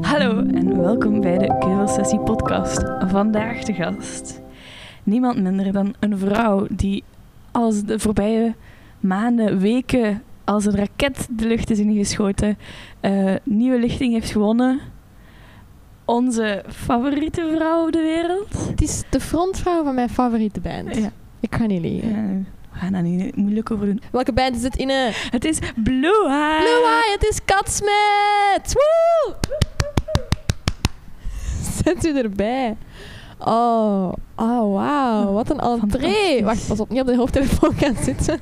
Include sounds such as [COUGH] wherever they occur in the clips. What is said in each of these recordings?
Hallo en welkom bij de Keuvelsessie podcast. Vandaag de gast. Niemand minder dan een vrouw die als de voorbije maanden, weken als een raket de lucht is ingeschoten, eh nieuwe lichting heeft gewonnen. Onze favoriete vrouw op de wereld. Het is de frontvrouw van mijn favoriete band. Ja. Ik ga niet liegen. Ja, we gaan daar niet moeilijk over doen. Welke band is het in? Het is Blue Eye. Blue Eye, het is Katsmet! Woe! [LAUGHS] Zet u erbij. Oh, oh wauw. Wat een entree. Wacht, pas op, niet op de hoofdtelefoon gaan zitten.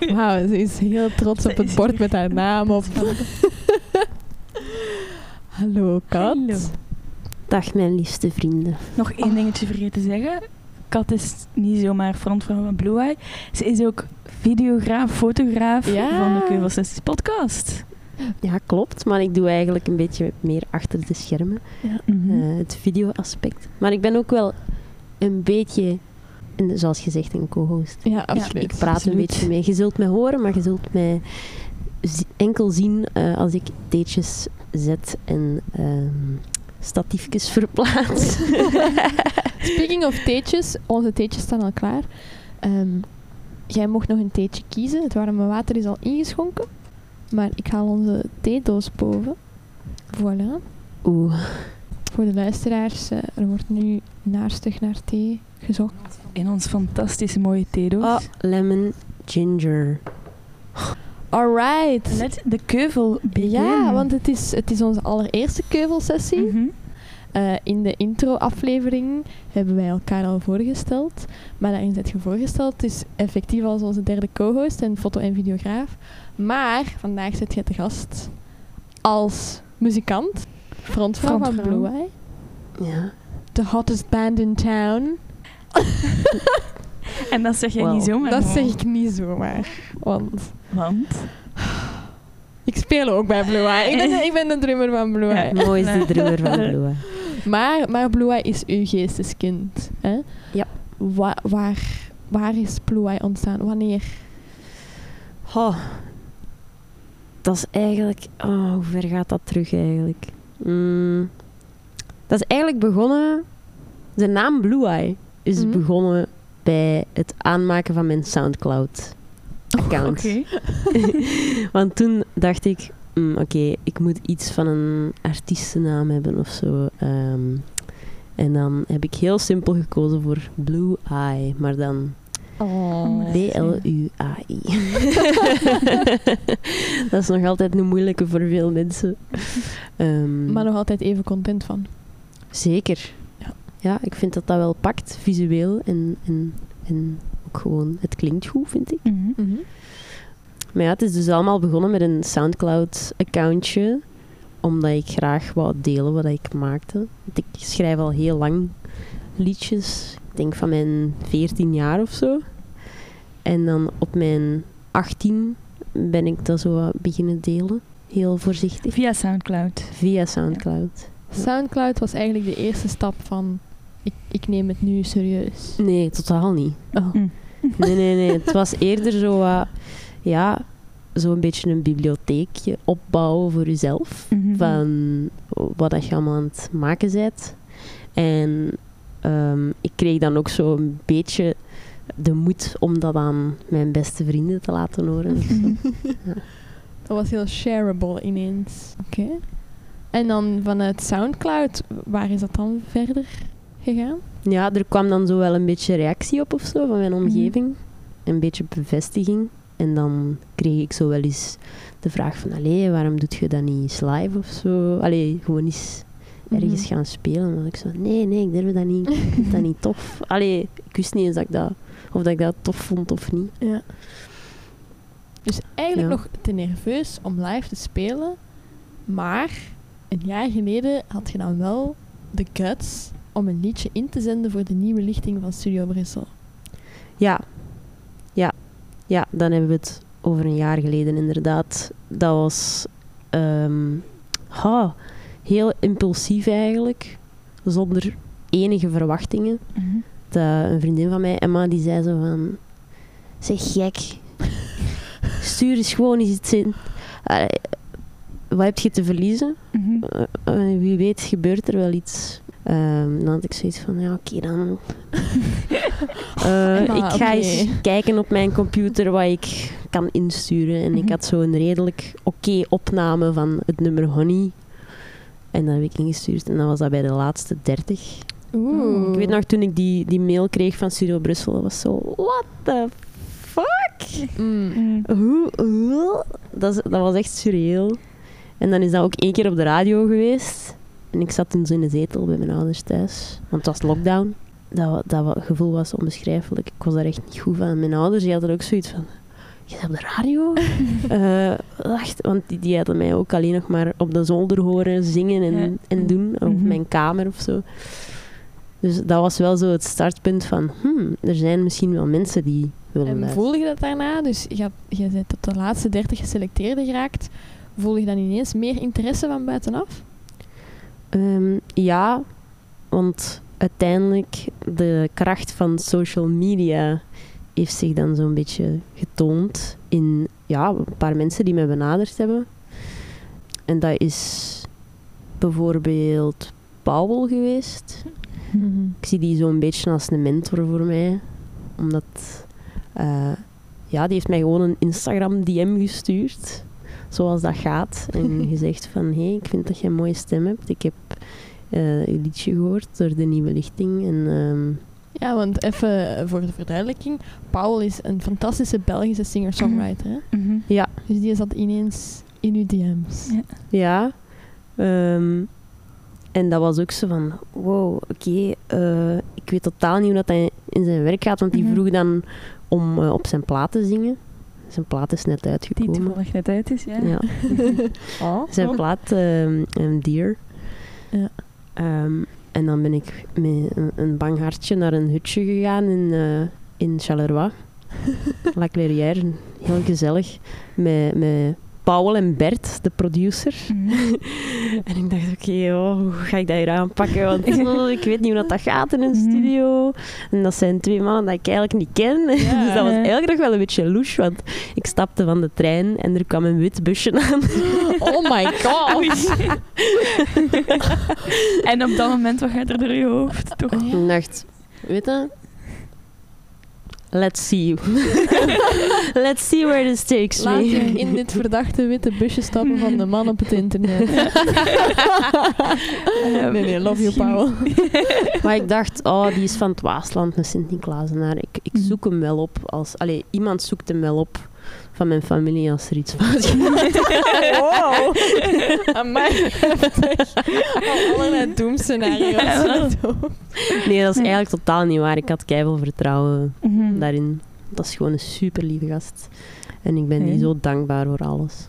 [LAUGHS] Wauw, ze is heel trots op het bord met haar naam op. [LAUGHS] Hallo, Kat. Hallo. Dag mijn liefste vrienden. Nog één dingetje vergeten te zeggen. Kat is niet zomaar frontvrouw van Blue Eye. Ze is ook videograaf, fotograaf Ja. van de Keuvelsessies podcast. Ja, klopt. Maar ik doe eigenlijk een beetje meer achter de schermen. Mhm. eh, het video-aspect. Maar ik ben ook wel een beetje, en zoals gezegd, een co-host. Ja, absoluut. Ik praat absoluut. een beetje mee. Je zult mij horen, maar je zult mij enkel zien eh, als ik teetjes zet en ehm statiefjes verplaats. [LAUGHS] Speaking of theetjes, onze theetjes staan al klaar. Ehm, jij mocht nog een theetje kiezen. Het warme water is al ingeschonken. Maar ik haal onze theedoos boven. Voilà. Oeh, Voor de luisteraars, eh, er wordt nu naarstig naar thee gezocht. In ons fantastische mooie theedoos. oh, lemon ginger. Alright. Let de keuvel begin. Ja, want het is, het is onze allereerste keuvelsessie. Mhm. Eh, in de intro-aflevering hebben wij elkaar al voorgesteld. Maar daarin zit je voorgesteld. Het is effectief als onze derde co-host en foto- en videograaf. Maar vandaag zit je te gast als muzikant. Frontvrouw van Frontvrouw. Blue Eye. Ja. The hottest band in town. [LAUGHS] [LAUGHS] En dat zeg jij Wauw. niet zomaar. Dat zeg ik niet zomaar. Want Want? ik speel ook bij Blue Eye. Ik ben, ik ben de drummer van Blue Ja. Eye. Mooiste Nee. drummer van Bloe. [LAUGHS] Maar, maar Blue Eye is uw geesteskind. Hè? Ja. Wa- waar, waar is Blue Eye ontstaan? Wanneer? Oh, dat is eigenlijk... Oh, hoe ver gaat dat terug eigenlijk? Mm, dat is eigenlijk begonnen... De naam Blue Eye is Mhm. begonnen bij het aanmaken van mijn Soundcloud-account. Oké. [LAUGHS] Want toen dacht ik... mm, Oké, ik moet iets van een artiestennaam hebben of zo. Ehm, en dan heb ik heel simpel gekozen voor Blue Eye. Maar dan Oh. B-L-U-A-I. [LAUGHS] dat is nog altijd een moeilijke voor veel mensen. Ehm, Maar nog altijd even content van. Zeker. Ja. Ik vind dat dat wel pakt, visueel. En, en, en ook gewoon, het klinkt goed, vind ik. Mhm. Maar ja, het is dus allemaal begonnen met een Soundcloud-accountje. Omdat ik graag wou delen wat ik maakte. Want Ik schrijf al heel lang liedjes. Ik denk van mijn 14 jaar of zo. En dan op mijn 18 ben ik dat zo beginnen delen. Heel voorzichtig. Via Soundcloud. Via Soundcloud. Soundcloud was eigenlijk de eerste stap van... Ik, ik neem het nu serieus. Nee, totaal niet. Oh. Hm. Nee, nee, nee. Het was eerder zo wat... ja, zo'n beetje een bibliotheekje opbouwen voor jezelf. Mhm. van wat dat je allemaal aan het maken bent. En ehm, ik kreeg dan ook zo een beetje de moed om dat aan mijn beste vrienden te laten horen. Mhm. Dat was heel shareable ineens. Oké. En dan vanuit Soundcloud, waar is dat dan verder gegaan? Ja, er kwam dan zo wel een beetje reactie op of zo van mijn omgeving. Een beetje bevestiging. En dan kreeg ik zo wel eens de vraag van, allee, waarom doet je dat niet eens live of zo? Allee, gewoon eens ergens Mhm. gaan spelen. Dan ik zo, nee, nee, ik durf dat niet. Ik vind dat niet tof. [LAUGHS] Allee, ik wist niet eens dat ik dat, of dat ik dat tof vond of niet. Ja. Dus eigenlijk Ja. nog te nerveus om live te spelen. Maar een jaar geleden had je dan wel de guts om een liedje in te zenden voor de nieuwe lichting van Studio Brussel. Ja. Ja. Ja, dan hebben we het over een jaar geleden inderdaad. Dat was ehm, ha, heel impulsief eigenlijk. Zonder enige verwachtingen. Mhm. Dat een vriendin van mij, Emma, die zei zo van... Zeg gek. Stuur eens gewoon eens iets in. Allee, wat heb je te verliezen? Mhm. Eh, eh, wie weet gebeurt er wel iets. Ehm, dan had ik zoiets van, ja oké dan. [LAUGHS] Eh, ik ga eens kijken op mijn computer wat ik kan insturen. En ik Mhm. had zo'n redelijk oké opname van het nummer Honey. En dat heb ik ingestuurd en dan was dat bij de laatste 30. Oeh. Ik weet nog toen ik die, die mail kreeg van Studio Brussel, was zo, what the fuck? Mm. Hoe? hoe? Dat, dat was echt surreal. En dan is dat ook één keer op de radio geweest. En ik zat toen zo in de zetel bij mijn ouders thuis. Want het was lockdown. Dat, dat gevoel was onbeschrijfelijk. Ik was daar echt niet goed van. Mijn ouders die hadden ook zoiets van... Je bent op de radio? [LAUGHS] Wacht, want die, die hadden mij ook alleen nog maar op de zolder horen zingen en, Ja. en doen. Of Mhm. mijn kamer of zo. Dus dat was wel zo het startpunt van... Hmm, er zijn misschien wel mensen die willen En luisteren. voelde je dat daarna? Dus je, je bent tot de laatste 30 geselecteerd geraakt. Voel je dan ineens meer interesse van buitenaf? Ehm, ja, want uiteindelijk de kracht van social media heeft zich dan zo'n beetje getoond in ja, een paar mensen die mij benaderd hebben. En dat is bijvoorbeeld Paul geweest. Ik zie die zo'n beetje als een mentor voor mij. Omdat, eh, ja, die heeft mij gewoon een Instagram DM gestuurd. Zoals dat gaat. En [LAUGHS] gezegd van, hé, hey, ik vind dat je een mooie stem hebt. Ik heb eh je liedje gehoord door de nieuwe lichting. En ehm, Ja, want even voor de verduidelijking. Paul is een fantastische Belgische singer-songwriter. hè? Mhm. ja, Dus die zat ineens in uw DM's. Ja. Ja. ehm, en dat was ook zo van, wow, oké, eh, ik weet totaal niet hoe dat hij in zijn werk gaat, want die Mhm. vroeg dan om eh, op zijn plaat te zingen. Zijn plaat is net Die uitgekomen. toevallig net uit is, ja. Ja. [LAUGHS] Oh, Zijn plaat, ehm um, Dear. Ja. Ehm, en dan ben ik met een, een bang hartje naar een hutje gegaan in, eh, in Charleroi. [LAUGHS] La Clairière, heel gezellig. Met, met Paul en Bert, de producer. Mhm. [LAUGHS] En ik dacht, oké, oh, hoe ga ik dat hier aanpakken? Want oh, ik weet niet hoe dat, dat gaat in een Mhm. studio. En dat zijn twee mannen die ik eigenlijk niet ken. [LAUGHS] Dus dat was eigenlijk nog wel een beetje louche. Want ik stapte van de trein en er kwam een wit busje aan. [GASPS] oh my god. [LAUGHS] en op dat moment, wat gaat er door je hoofd? Toch? Ik dacht, weet je... Let's see. [LAUGHS] Let's see where this takes Laat me. in dit verdachte witte busje stappen van de man op het internet. [LAUGHS] nee, nee, love you, Paul. [LAUGHS] Maar ik dacht, oh, die is van het Waasland, een Sint-Niklaasenaar. Ik, ik Mhm. zoek hem wel op. Als, allee, iemand zoekt hem wel op van mijn familie als er iets fout [LAUGHS] gaat. Wow. [LAUGHS] Amai, heftig. Al allerlei doemscenario's. Nee, dat is eigenlijk totaal niet waar. Ik had keihard vertrouwen Mhm. daarin. Dat is gewoon een super lieve gast. En ik ben die zo dankbaar voor alles.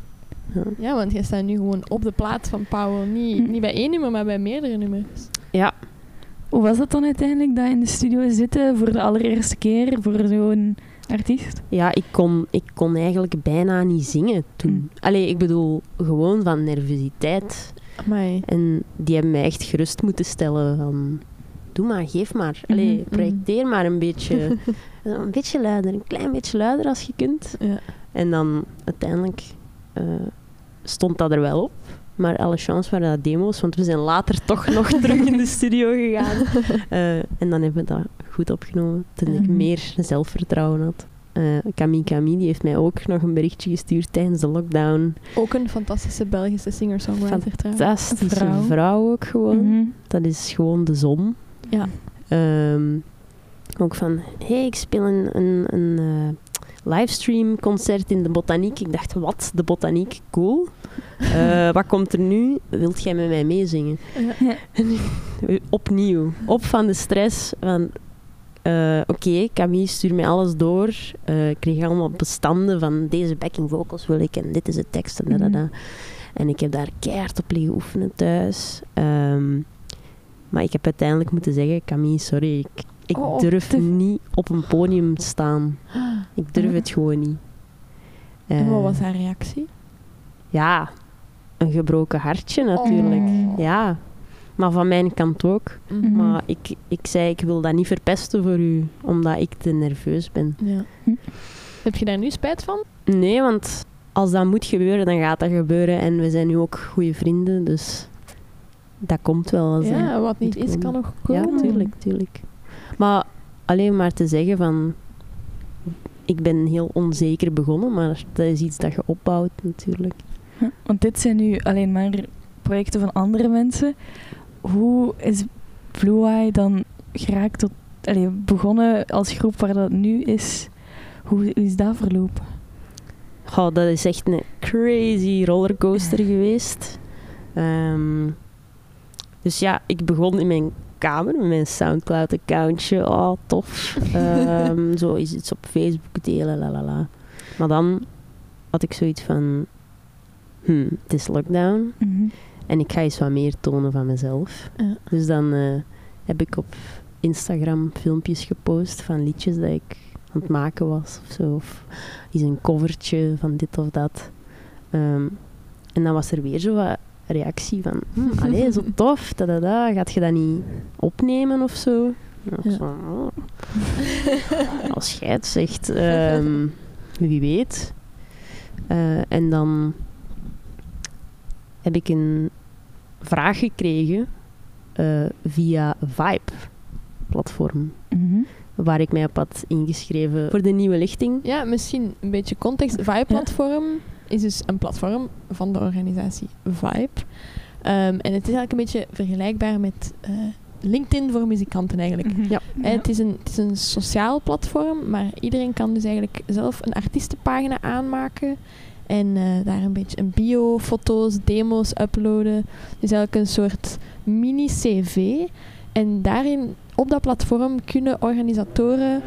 Ja. Ja, want jij staat nu gewoon op de plaat van Paul. Niet, Hm. niet bij één nummer, maar bij meerdere nummers. ja, Hoe was dat dan uiteindelijk, dat in de studio zitten voor de allereerste keer voor zo'n artiest? Ja, ik kon, ik kon eigenlijk bijna niet zingen toen. Mm. Allee, ik bedoel, gewoon van nervositeit. Amai. En die hebben mij echt gerust moeten stellen van... Doe maar, geef maar. Allee, Mhm, projecteer maar een beetje. [LAUGHS] een beetje luider, een klein beetje luider als je kunt. Ja. En dan uiteindelijk eh, stond dat er wel op. Maar alle chance waren dat demo's, want we zijn later [LAUGHS] toch nog terug in de studio gegaan. [LAUGHS] Eh, en dan hebben we dat goed opgenomen, toen ik Mhm. meer zelfvertrouwen had. Eh Camille Camille die heeft mij ook nog een berichtje gestuurd tijdens de lockdown. Ook een fantastische Belgische singer-songwriter trouwens. Fantastische Vrouw. vrouw. ook gewoon. Mhm. Dat is gewoon de zon. Ja. Ehm, ook van, hé, hey, ik speel een, een, een eh, livestream concert in de botaniek. Ik dacht, wat? De botaniek? Cool. Eh, wat komt er nu? Wilt jij met mij meezingen? Ja. [LAUGHS] Opnieuw. Op van de stress van... eh, Oké, Camille, stuur mij alles door. Eh, ik kreeg allemaal bestanden van deze backing vocals wil ik en dit is de tekst en da, da, da. En ik heb daar keihard op liggen oefenen thuis. Ehm, maar ik heb uiteindelijk moeten zeggen, Camille, sorry, ik, ik Oh, durf te- niet op een podium te staan. Ik durf het gewoon niet. En wat was haar reactie? Ja, een gebroken hartje natuurlijk. Oh. Ja, maar van mijn kant ook. Mhm. Maar ik, ik zei, ik wil dat niet verpesten voor u, omdat ik te nerveus ben. Ja. Heb je daar nu spijt van? Nee, want als dat moet gebeuren, dan gaat dat gebeuren. En we zijn nu ook goede vrienden, dus dat komt wel. Als Ja, wat niet is, kan komen. nog Ja, komen. tuurlijk, tuurlijk. Maar alleen maar te zeggen van... Ik ben heel onzeker begonnen, maar dat is iets dat je opbouwt natuurlijk. Want dit zijn nu alleen maar projecten van andere mensen. Hoe is Blue Eye dan geraakt tot... Allee, begonnen als groep waar dat nu is. Hoe, is dat verlopen? Goh, dat is echt een crazy rollercoaster geweest. Ehm, dus ja, ik begon in mijn kamer met mijn Soundcloud-accountje. Oh, tof. [LAUGHS] Ehm, zo is iets op Facebook delen, la la la. Maar dan had ik zoiets van... Hmm, het is lockdown. Mhm. En ik ga eens wat meer tonen van mezelf. Ja. Dus dan eh, heb ik op Instagram filmpjes gepost van liedjes dat ik aan het maken was of zo. Of eens een covertje van dit of dat. Ehm, en dan was er weer zo wat reactie van... Hm, [LAUGHS] allee, zo tof, da, da, da. Gaat je dat niet opnemen of zo? Ja, zo, oh. [LAUGHS] Als jij het zegt, ehm, wie weet. Eh, en dan heb ik een vraag gekregen eh, via Vibe-platform, Mhm. waar ik mij op had ingeschreven voor de nieuwe lichting. Ja, misschien een beetje context. Vibe-platform is dus een platform van de organisatie Vibe. Ehm, en het is eigenlijk een beetje vergelijkbaar met eh, LinkedIn voor muzikanten eigenlijk. Mhm. Ja. Eh, Het, is een, het is een sociaal platform, maar iedereen kan dus eigenlijk zelf een artiestenpagina aanmaken. En eh, daar een beetje een bio, foto's, demo's uploaden. Dus eigenlijk een soort mini-CV. En daarin, op dat platform, kunnen organisatoren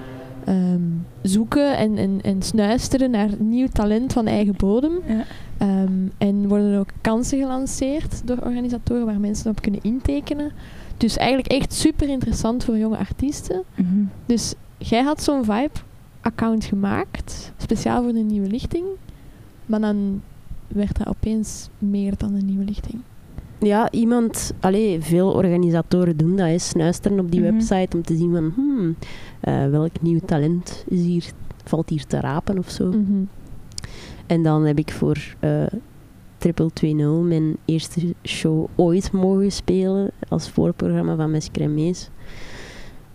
ehm, zoeken en, en, en snuisteren naar nieuw talent van eigen bodem. Ja. Ehm, en worden er ook kansen gelanceerd door organisatoren waar mensen op kunnen intekenen. Dus eigenlijk echt super interessant voor jonge artiesten. Mhm. Dus jij had zo'n Vibe-account gemaakt, speciaal voor de nieuwe lichting. Maar dan werd dat opeens meer dan een nieuwe lichting. Ja, iemand, allee, veel organisatoren doen dat, hè, snuisteren op die Mhm. website om te zien van, hmm, eh, welk nieuw talent is hier, valt hier te rapen of zo. Mhm. En dan heb ik voor eh Triple 20 mijn eerste show ooit mogen spelen als voorprogramma van Mes Cremees.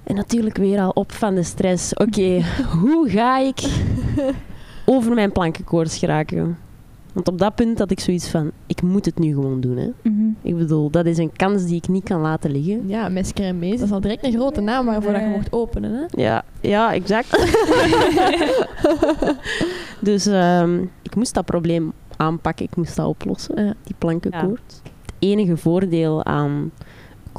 En natuurlijk weer al op van de stress. Oké, [LAUGHS] hoe ga ik over mijn plankenkoorts geraken? Want op dat punt had ik zoiets van, ik moet het nu gewoon doen. Hè. Mhm. Ik bedoel, dat is een kans die ik niet kan laten liggen. Ja, Mesker en Mees. Dat is al direct een grote naam waarvoor dat je mocht openen. Hè? Ja, ja exact. [LAUGHS] dus ehm, ik moest dat probleem aanpakken, ik moest dat oplossen, Ja. die plankenkoord. Het enige voordeel aan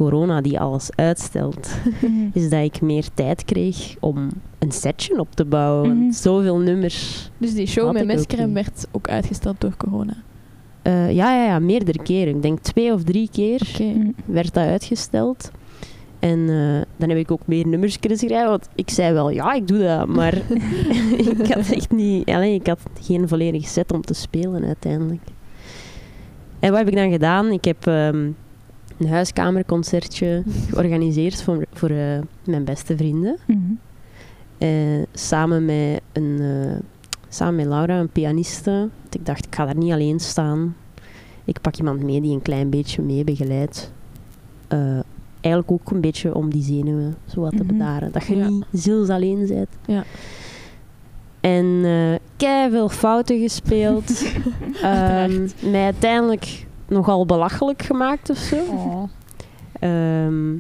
corona die alles uitstelt, Mhm. is dat ik meer tijd kreeg om een setje op te bouwen. Mhm. Zoveel nummers. Dus die show met niet. werd ook uitgesteld door corona. Eh, ja, ja, ja, meerdere keren. Ik denk twee of drie keer werd dat uitgesteld. En eh, dan heb ik ook meer nummers kunnen schrijven. Want ik zei wel, ja, ik doe dat. Maar [LAUGHS] [LAUGHS] ik had echt niet... Alleen, ik had geen volledig set om te spelen uiteindelijk. En wat heb ik dan gedaan? Ik heb ehm, een huiskamerconcertje georganiseerd voor, voor eh, mijn beste vrienden. Eh, samen, met een, eh, samen met Laura, een pianiste. Want ik dacht, ik ga daar niet alleen staan. Ik pak iemand mee die een klein beetje mee begeleidt. Eigenlijk ook een beetje om die zenuwen zo wat te Mhm. bedaren. Dat je Ja. niet ziels alleen bent. Ja. En eh veel fouten gespeeld. [LAUGHS] Ehm mij uiteindelijk nogal belachelijk gemaakt of zo. Oh. Ehm,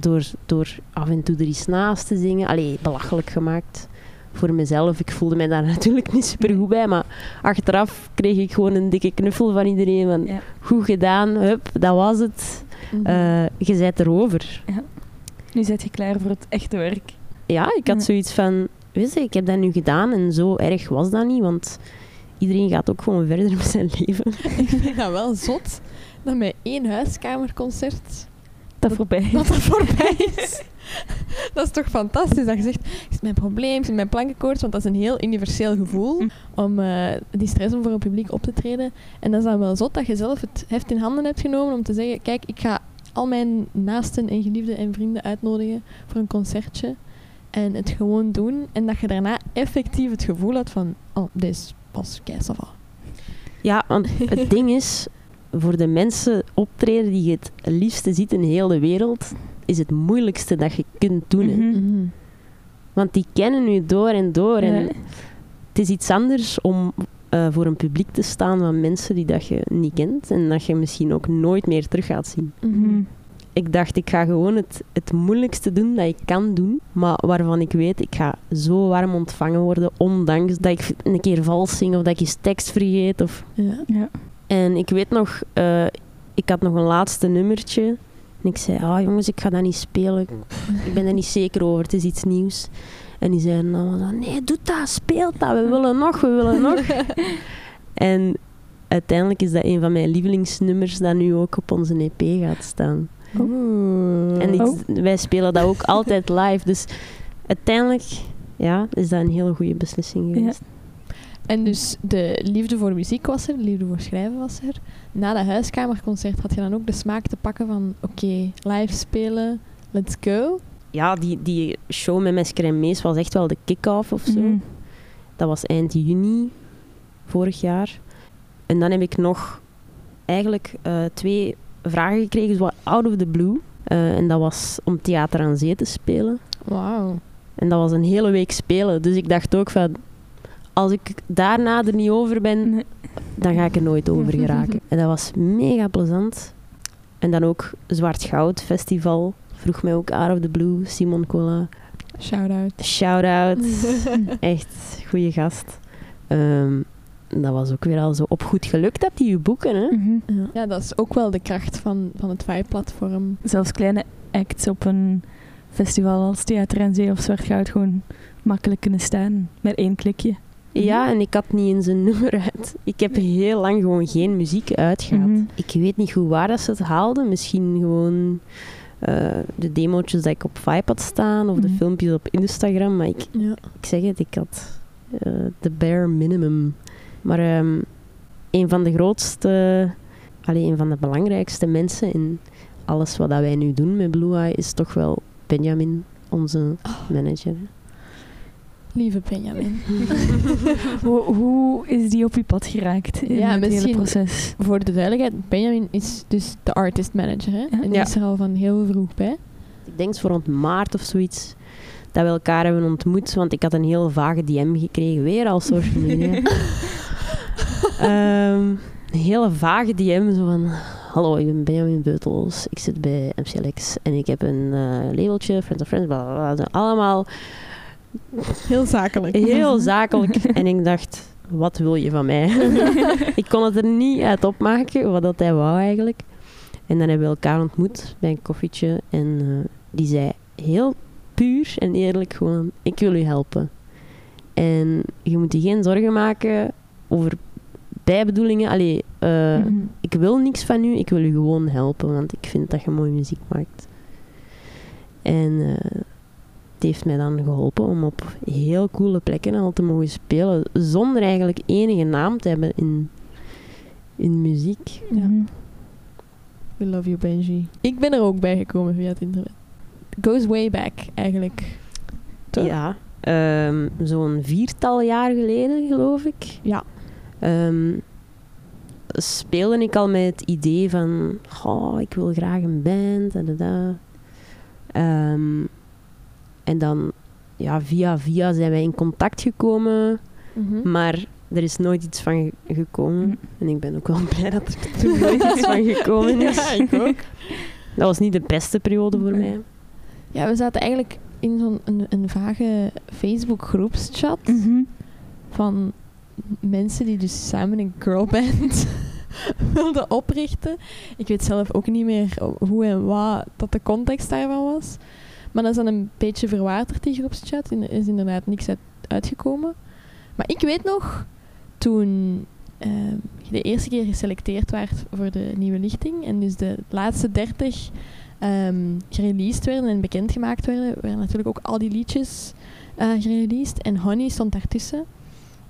door, door af en toe er iets naast te zingen. Allee, belachelijk gemaakt voor mezelf. Ik voelde mij daar [LAUGHS] natuurlijk niet super goed bij. Maar achteraf kreeg ik gewoon een dikke knuffel van iedereen. Van, Ja. Goed gedaan, hup, dat was het. Mhm. Eh, je bent erover. Nu zit je klaar voor het echte werk. Ja, ik had Ja. zoiets van... Weet je, ik heb dat nu gedaan en zo erg was dat niet. Want iedereen gaat ook gewoon verder met zijn leven. [LAUGHS] ik vind dat wel zot dat met één huiskamerconcert Dat voorbij. dat dat voorbij [LAUGHS] is. dat is toch fantastisch dat je zegt, zit mijn probleem, zit mijn plankenkoorts, want dat is een heel universeel gevoel Mm. om eh, die stress om voor een publiek op te treden. En dat is dan wel zot dat je zelf het heft in handen hebt genomen om te zeggen, kijk, ik ga al mijn naasten en geliefden en vrienden uitnodigen voor een concertje. en het gewoon doen. En dat je daarna effectief het gevoel had van, oh, dit was keisava. Ja, want het [LAUGHS] ding is, voor de mensen optreden die je het liefste ziet in heel de wereld, is het moeilijkste dat je kunt doen. hè. Mhm. Want die kennen u door en door. En het is iets anders om eh, voor een publiek te staan van mensen die dat je niet kent en dat je misschien ook nooit meer terug gaat zien. Mhm. Ik dacht, ik ga gewoon het, het moeilijkste doen dat ik kan doen, maar waarvan ik weet, ik ga zo warm ontvangen worden, ondanks dat ik een keer vals zing of dat ik eens tekst vergeet. Of... Ja. Ja. En ik weet nog, eh, ik had nog een laatste nummertje. En ik zei, ah jongens, ik ga dat niet spelen. Ik ben er niet zeker over, het is iets nieuws. En die zeiden allemaal, nee, doe dat, speel dat, we willen nog, we willen nog. [LAUGHS] en uiteindelijk is dat een van mijn lievelingsnummers dat nu ook op onze EP gaat staan. Oeh. En Oh. wij spelen dat ook altijd live. Dus uiteindelijk ja, is dat een hele goede beslissing Ja. geweest. En dus de liefde voor muziek was er, de liefde voor schrijven was er. Na dat huiskamerconcert had je dan ook de smaak te pakken van oké, live spelen, let's go. Ja, die, die show met Mesker en Mees was echt wel de kick-off of zo. Mhm. Dat was eind juni vorig jaar. En dan heb ik nog eigenlijk eh, twee vragen gekregen, zo out of the blue. Eh, en dat was om Theater aan Zee te spelen. Wauw. En dat was een hele week spelen. Dus ik dacht ook van, als ik daarna er niet over ben, Nee. dan ga ik er nooit over [LAUGHS] geraken. en dat was mega plezant. En dan ook Zwart Goud Festival. Vroeg mij ook out of the blue, Simon Cola. Shout-out. Shout-out. [LAUGHS] Echt goede gast. Ehm, dat was ook weer al zo op goed geluk dat die je boeken. Hè? Mhm. Ja. ja, dat is ook wel de kracht van, van het Vibe-platform. Zelfs kleine acts op een festival als Theater en Zee of Zwart Goud gewoon makkelijk kunnen staan met één klikje. Ja, en ik had niet eens een nummer uit. Ik heb heel lang gewoon geen muziek uitgehad. Mhm. Ik weet niet goed waar dat ze het haalden. Misschien gewoon eh, de demo's dat ik op Vibe had staan of de Mhm. filmpjes op Instagram. Maar ik, Ja. ik zeg het, ik had eh, de bare minimum. Maar ehm, een van de grootste, alleen een van de belangrijkste mensen in alles wat dat wij nu doen met Blue Eye is toch wel Benjamin, onze manager. Lieve Benjamin. [LAUGHS] Hoe, hoe is die op je pad geraakt in Ja, het hele misschien- proces? Voor de duidelijkheid, Benjamin is dus de artist manager. Hè? En die Ja. is er al van heel vroeg bij. Ik denk voor rond maart of zoiets dat we elkaar hebben ontmoet, want ik had een heel vage DM gekregen, weer al social media. [LAUGHS] Ehm, een hele vage DM, zo van... Hallo, ik ben Benjamin Beutels, ik zit bij MCLX en ik heb een eh, labeltje, Friends of Friends, bla bla Allemaal Heel zakelijk. heel zakelijk. en ik dacht, wat wil je van mij? [LAUGHS] ik kon het er niet uit opmaken, wat dat hij wou eigenlijk. En dan hebben we elkaar ontmoet bij een koffietje. En eh, die zei heel puur en eerlijk gewoon, ik wil u helpen. En je moet je geen zorgen maken over bijbedoelingen. Allee, eh, Mhm. ik wil niks van u, ik wil u gewoon helpen, want ik vind dat je mooie muziek maakt. En eh, het heeft mij dan geholpen om op heel coole plekken al te mogen spelen, zonder eigenlijk enige naam te hebben in, in muziek. Ja. Mhm. We love you, Benji. Ik ben er ook bij gekomen via het internet. Goes way back, eigenlijk. Toch? Ja, ehm, zo'n viertal jaar geleden, geloof ik. Ja. Ehm, speelde ik al met het idee van, oh, ik wil graag een band, da, da, da. Ehm, en dan, ja, via via zijn wij in contact gekomen, Mhm. maar er is nooit iets van ge- gekomen. Mhm. En ik ben ook wel [LAUGHS] blij dat er toen nooit iets van gekomen [LAUGHS] is. Ja, ik ook. [LAUGHS] Dat was niet de beste periode voor mij. Ja, we zaten eigenlijk in zo'n een, een vage Facebook groepschat Mhm. van mensen die dus samen een girlband [LAUGHS] wilden oprichten. Ik weet zelf ook niet meer hoe en wat dat de context daarvan was. Maar dat is dan een beetje verwaterd, die groepschat. Er is inderdaad niks uit, uitgekomen. Maar ik weet nog, toen ehm, je de eerste keer geselecteerd werd voor de nieuwe lichting en dus de laatste dertig ehm gereleased werden en bekendgemaakt werden, werden natuurlijk ook al die liedjes eh gereleased. En Honey stond daartussen.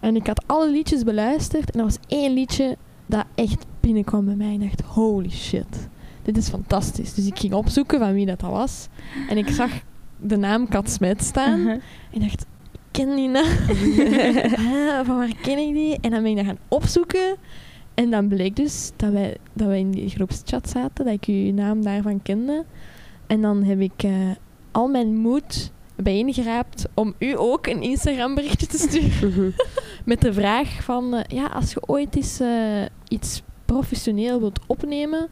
En ik had alle liedjes beluisterd en er was één liedje dat echt binnenkwam bij mij. En dacht, holy shit, dit is fantastisch. Dus ik ging opzoeken van wie dat, dat was. En ik zag de naam Kat Smet staan. Uh-huh. En dacht, ik ken die naam. [LAUGHS] Ah, van waar ken ik die? En dan ben ik dat gaan opzoeken. En dan bleek dus dat wij, dat wij in die groepschat zaten, dat ik uw naam daarvan kende. En dan heb ik eh, al mijn moed bijeengeraapt om u ook een Instagram berichtje te sturen. [LAUGHS] Mhm. Met de vraag van, eh, ja, als je ooit eens eh, iets professioneel wilt opnemen.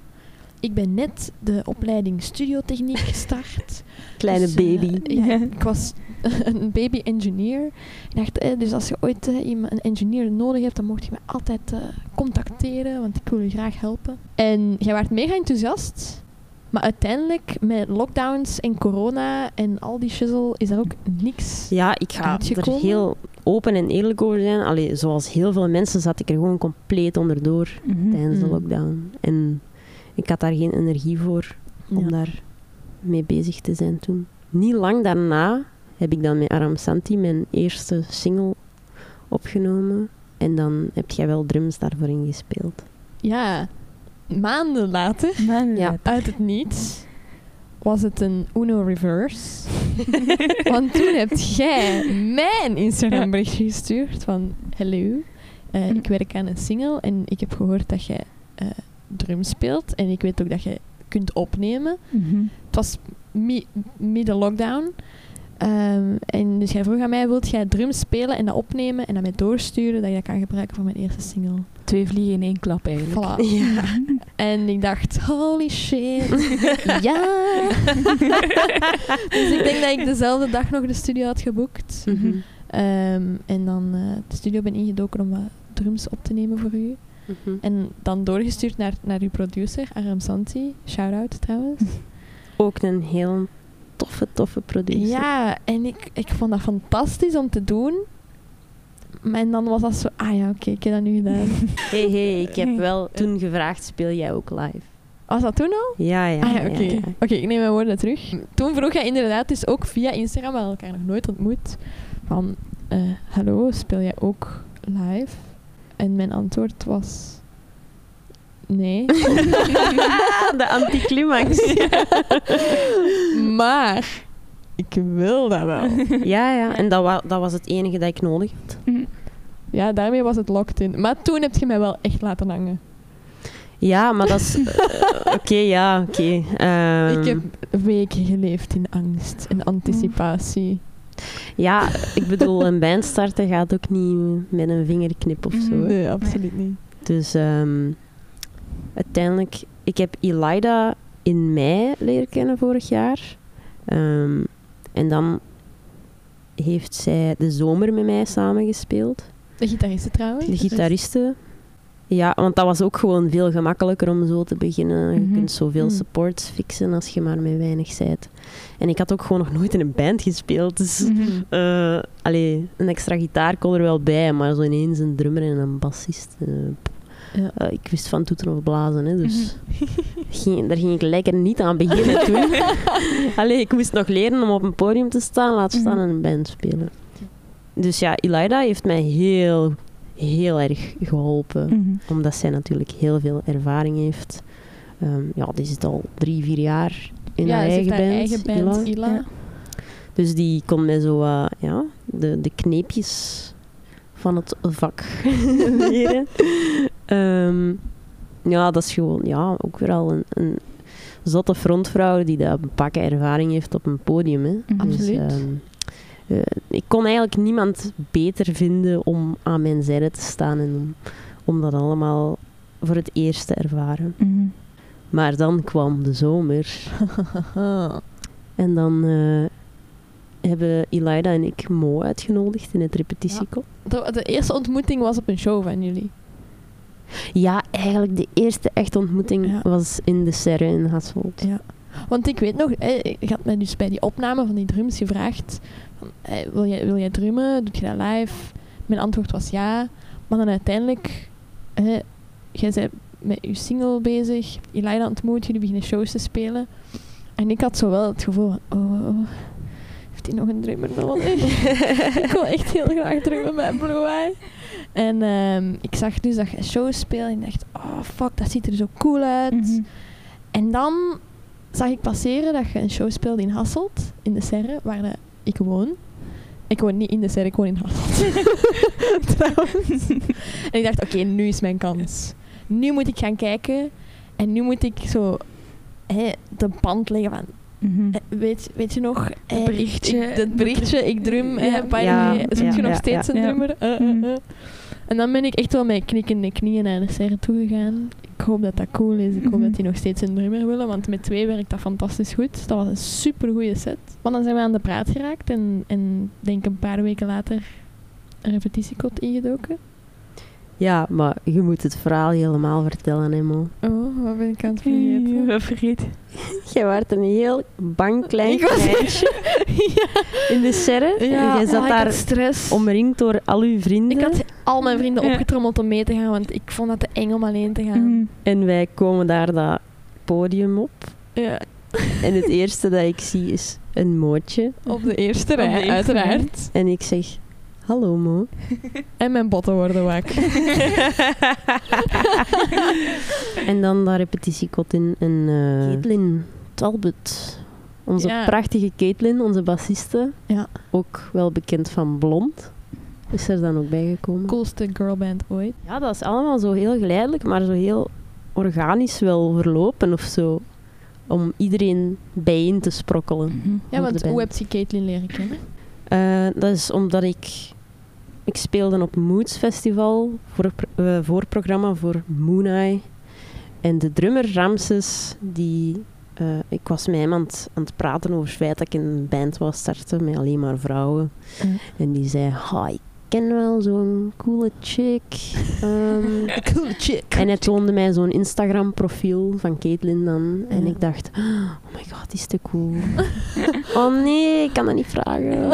Ik ben net de opleiding studiotechniek [LAUGHS] gestart. Kleine Dus, eh, baby. ja, ik was [LAUGHS] een baby engineer. Ik dacht, eh, dus als je ooit eh, een engineer nodig hebt, dan mocht je mij altijd contacteren, want ik wil je graag helpen. En jij werd mega enthousiast. Maar uiteindelijk, met lockdowns en corona en al die shizzle, is er ook niks. Ja, ik ga er Uitgekomen? heel open en eerlijk over zijn. Allee, zoals heel veel mensen zat ik er gewoon compleet onderdoor Mhm. tijdens de Mm. lockdown. En ik had daar geen energie voor om Ja. daar mee bezig te zijn toen. Niet lang daarna heb ik dan met Aram Santi mijn eerste single opgenomen. En dan heb jij wel drums daarvoor ingespeeld. Ja, maanden later, Ja. uit het niets, was het een Uno reverse. [LAUGHS] Want toen heb jij mij een Instagram berichtje gestuurd van... Hallo, eh, ik werk aan een single en ik heb gehoord dat jij eh drum speelt. En ik weet ook dat je kunt opnemen. Mhm. Het was mi- midden lockdown. Ehm, en dus jij vroeg aan mij, wilt jij drums spelen en dat opnemen en dat mij doorsturen, dat je dat kan gebruiken voor mijn eerste single? Twee vliegen in één klap eigenlijk. Voilà. [LAUGHS] Ja. [LAUGHS] En ik dacht, holy shit, [LAUGHS] ja! dus ik denk dat ik dezelfde dag nog de studio had geboekt. Mhm. Ehm, en dan eh, de studio ben ingedoken om wat drums op te nemen voor u. Mhm. En dan doorgestuurd naar, naar uw producer, Aram Santi. Shout-out trouwens. Ook een heel toffe, toffe producer. Ja, en ik, ik vond dat fantastisch om te doen. Maar en dan was dat zo, ah ja, oké, ik heb dat nu gedaan. [LAUGHS] Hey, hey, ik heb [LAUGHS] wel toen gevraagd, speel jij ook live? Was dat toen al? Ja, ja. ah ja, oké. ja, ik neem mijn woorden terug. Toen vroeg jij inderdaad dus ook via Instagram, we elkaar nog nooit ontmoet, van, eh, hallo, speel jij ook live? En mijn antwoord was, nee. [LAUGHS] De anticlimax. [LAUGHS] maar, ik wil dat wel. [LAUGHS] Ja, ja. En dat, wa dat was het enige dat ik nodig had. Ja, daarmee was het locked in. Maar toen heb je mij wel echt laten hangen. Ja, maar dat is... eh, oké, ja, oké. Ehm, ik heb weken geleefd in angst en anticipatie. Ja, ik bedoel, een band starten gaat ook niet met een vingerknip of zo. Mhm. hè. Nee, absoluut niet. Dus ehm, uiteindelijk... Ik heb Elida in mei leren kennen vorig jaar. Ehm, en dan heeft zij de zomer met mij samengespeeld. De gitariste trouwens. De gitariste. Ja, want dat was ook gewoon veel gemakkelijker om zo te beginnen. Je Mhm. kunt zoveel Mhm. supports fixen als je maar met weinig zijt. En ik had ook gewoon nog nooit in een band gespeeld. Dus allee, een extra gitaar kon er wel bij, maar zo ineens een drummer en een bassist. eh. Ja. Eh, ik wist van toeteren of blazen, hè, dus [LAUGHS] ging, daar ging ik lekker niet aan beginnen toen. [LAUGHS] allee, ik moest nog leren om op een podium te staan, laat staan Mhm. en een band spelen. Dus ja, Elida heeft mij heel, heel erg geholpen Mhm. omdat zij natuurlijk heel veel ervaring heeft. Ehm, ja, die zit al drie, vier jaar in ja, haar eigen haar band. eigen band, Ila. Ila. Ja. Dus die kon mij zo ja, de, de kneepjes van het vak [LAUGHS] leren. Ehm, ja, dat is gewoon ja, ook weer al een, een zotte frontvrouw die dat een pakken ervaring heeft op een podium. Hè. Mhm. Dus, Absoluut. ehm, eh, ik kon eigenlijk niemand beter vinden om aan mijn zijde te staan en om, om dat allemaal voor het eerst te ervaren. Mhm. Maar dan kwam de zomer [LAUGHS] en dan eh, hebben Elida en ik Mo uitgenodigd in het repetitiecel. de, de eerste ontmoeting was op een show van jullie. Ja. eigenlijk de eerste echte ontmoeting Ja. was in de Serre in Hasselt. Ja. Want ik weet nog, ik had mij dus bij die opname van die drums gevraagd: van, wil, jij, wil jij drummen? Doe je dat live? Mijn antwoord was ja. Maar dan uiteindelijk, eh, jij bent met je single bezig, Elida ontmoet, jullie beginnen shows te spelen. En ik had zo wel het gevoel van: oh, oh, heeft hij nog een drummer nodig? [LAUGHS] ik wil echt heel graag drummen met Blue Eye. En ehm, ik zag dus dat je shows speelde en dacht: oh fuck, dat ziet er zo cool uit. Mhm. En dan zag ik passeren dat je een show speelde in Hasselt, in de Serre, waar de- ik woon. Ik woon niet in de Serre, ik woon in Hasselt. [LAUGHS] Trouwens. En ik dacht, oké, nu is mijn kans. Nu moet ik gaan kijken en nu moet ik zo hè, de band leggen van Mhm. eh, Weet, weet je nog? eh, berichtje. Ik, dat berichtje, ik drum. Ja. eh, Ja, nog steeds ja. een Ja. nummer? Eh, eh. En dan ben ik echt wel met knikkende knieën naar de serre toegegaan. Ik hoop dat dat cool is. Ik hoop Mhm. dat die nog steeds een drummer willen, want met twee werkt dat fantastisch goed. Dat was een super goede set. Maar dan zijn we aan de praat geraakt en, en denk een paar weken later een repetitiekot ingedoken. Ja, maar je moet het verhaal helemaal vertellen, hè, Mo. Oh, wat ben ik aan het Vergeten. [LAUGHS] vergeten? Vergeet. Jij werd een heel bang klein Ik was- kleintje [LAUGHS] in de serre. en jij zat oh, daar stress. omringd door al uw vrienden. Ik had al mijn vrienden Ja. opgetrommeld om mee te gaan, want ik vond dat te eng om alleen te gaan. Mhm. En wij komen daar dat podium op. Ja, En het eerste dat ik zie is een mootje. op de eerste de rij, eerste uiteraard. En ik zeg, hallo Mo. [LAUGHS] En mijn botten worden wak. [LAUGHS] En dan dat repetitiekot in. En eh Caitlin Talbot. Onze Ja. prachtige Caitlin, onze bassiste. Ja. Ook wel bekend van Blond. Is er dan ook bijgekomen. Coolste girlband ooit. Ja, dat is allemaal zo heel geleidelijk, maar zo heel organisch wel verlopen of zo. Om iedereen bijeen te sprokkelen. Mhm. Ja, want de hoe heb je Caitlin leren kennen? Eh, dat is omdat ik... Ik speelde op Moods Festival, voor, eh, voorprogramma voor Moon Eye. En de drummer Ramses, die... eh, ik was met hem aan het, aan het praten over het feit dat ik een band wou starten met alleen maar vrouwen. Mm. En die zei, ha, ik ken wel zo'n coole chick. [LAUGHS] Ehm, Cool chick. en hij toonde mij zo'n Instagram profiel van Caitlin dan. En Ja. ik dacht, oh my god, die is te cool. [LAUGHS] oh nee, ik kan dat niet vragen. [LAUGHS]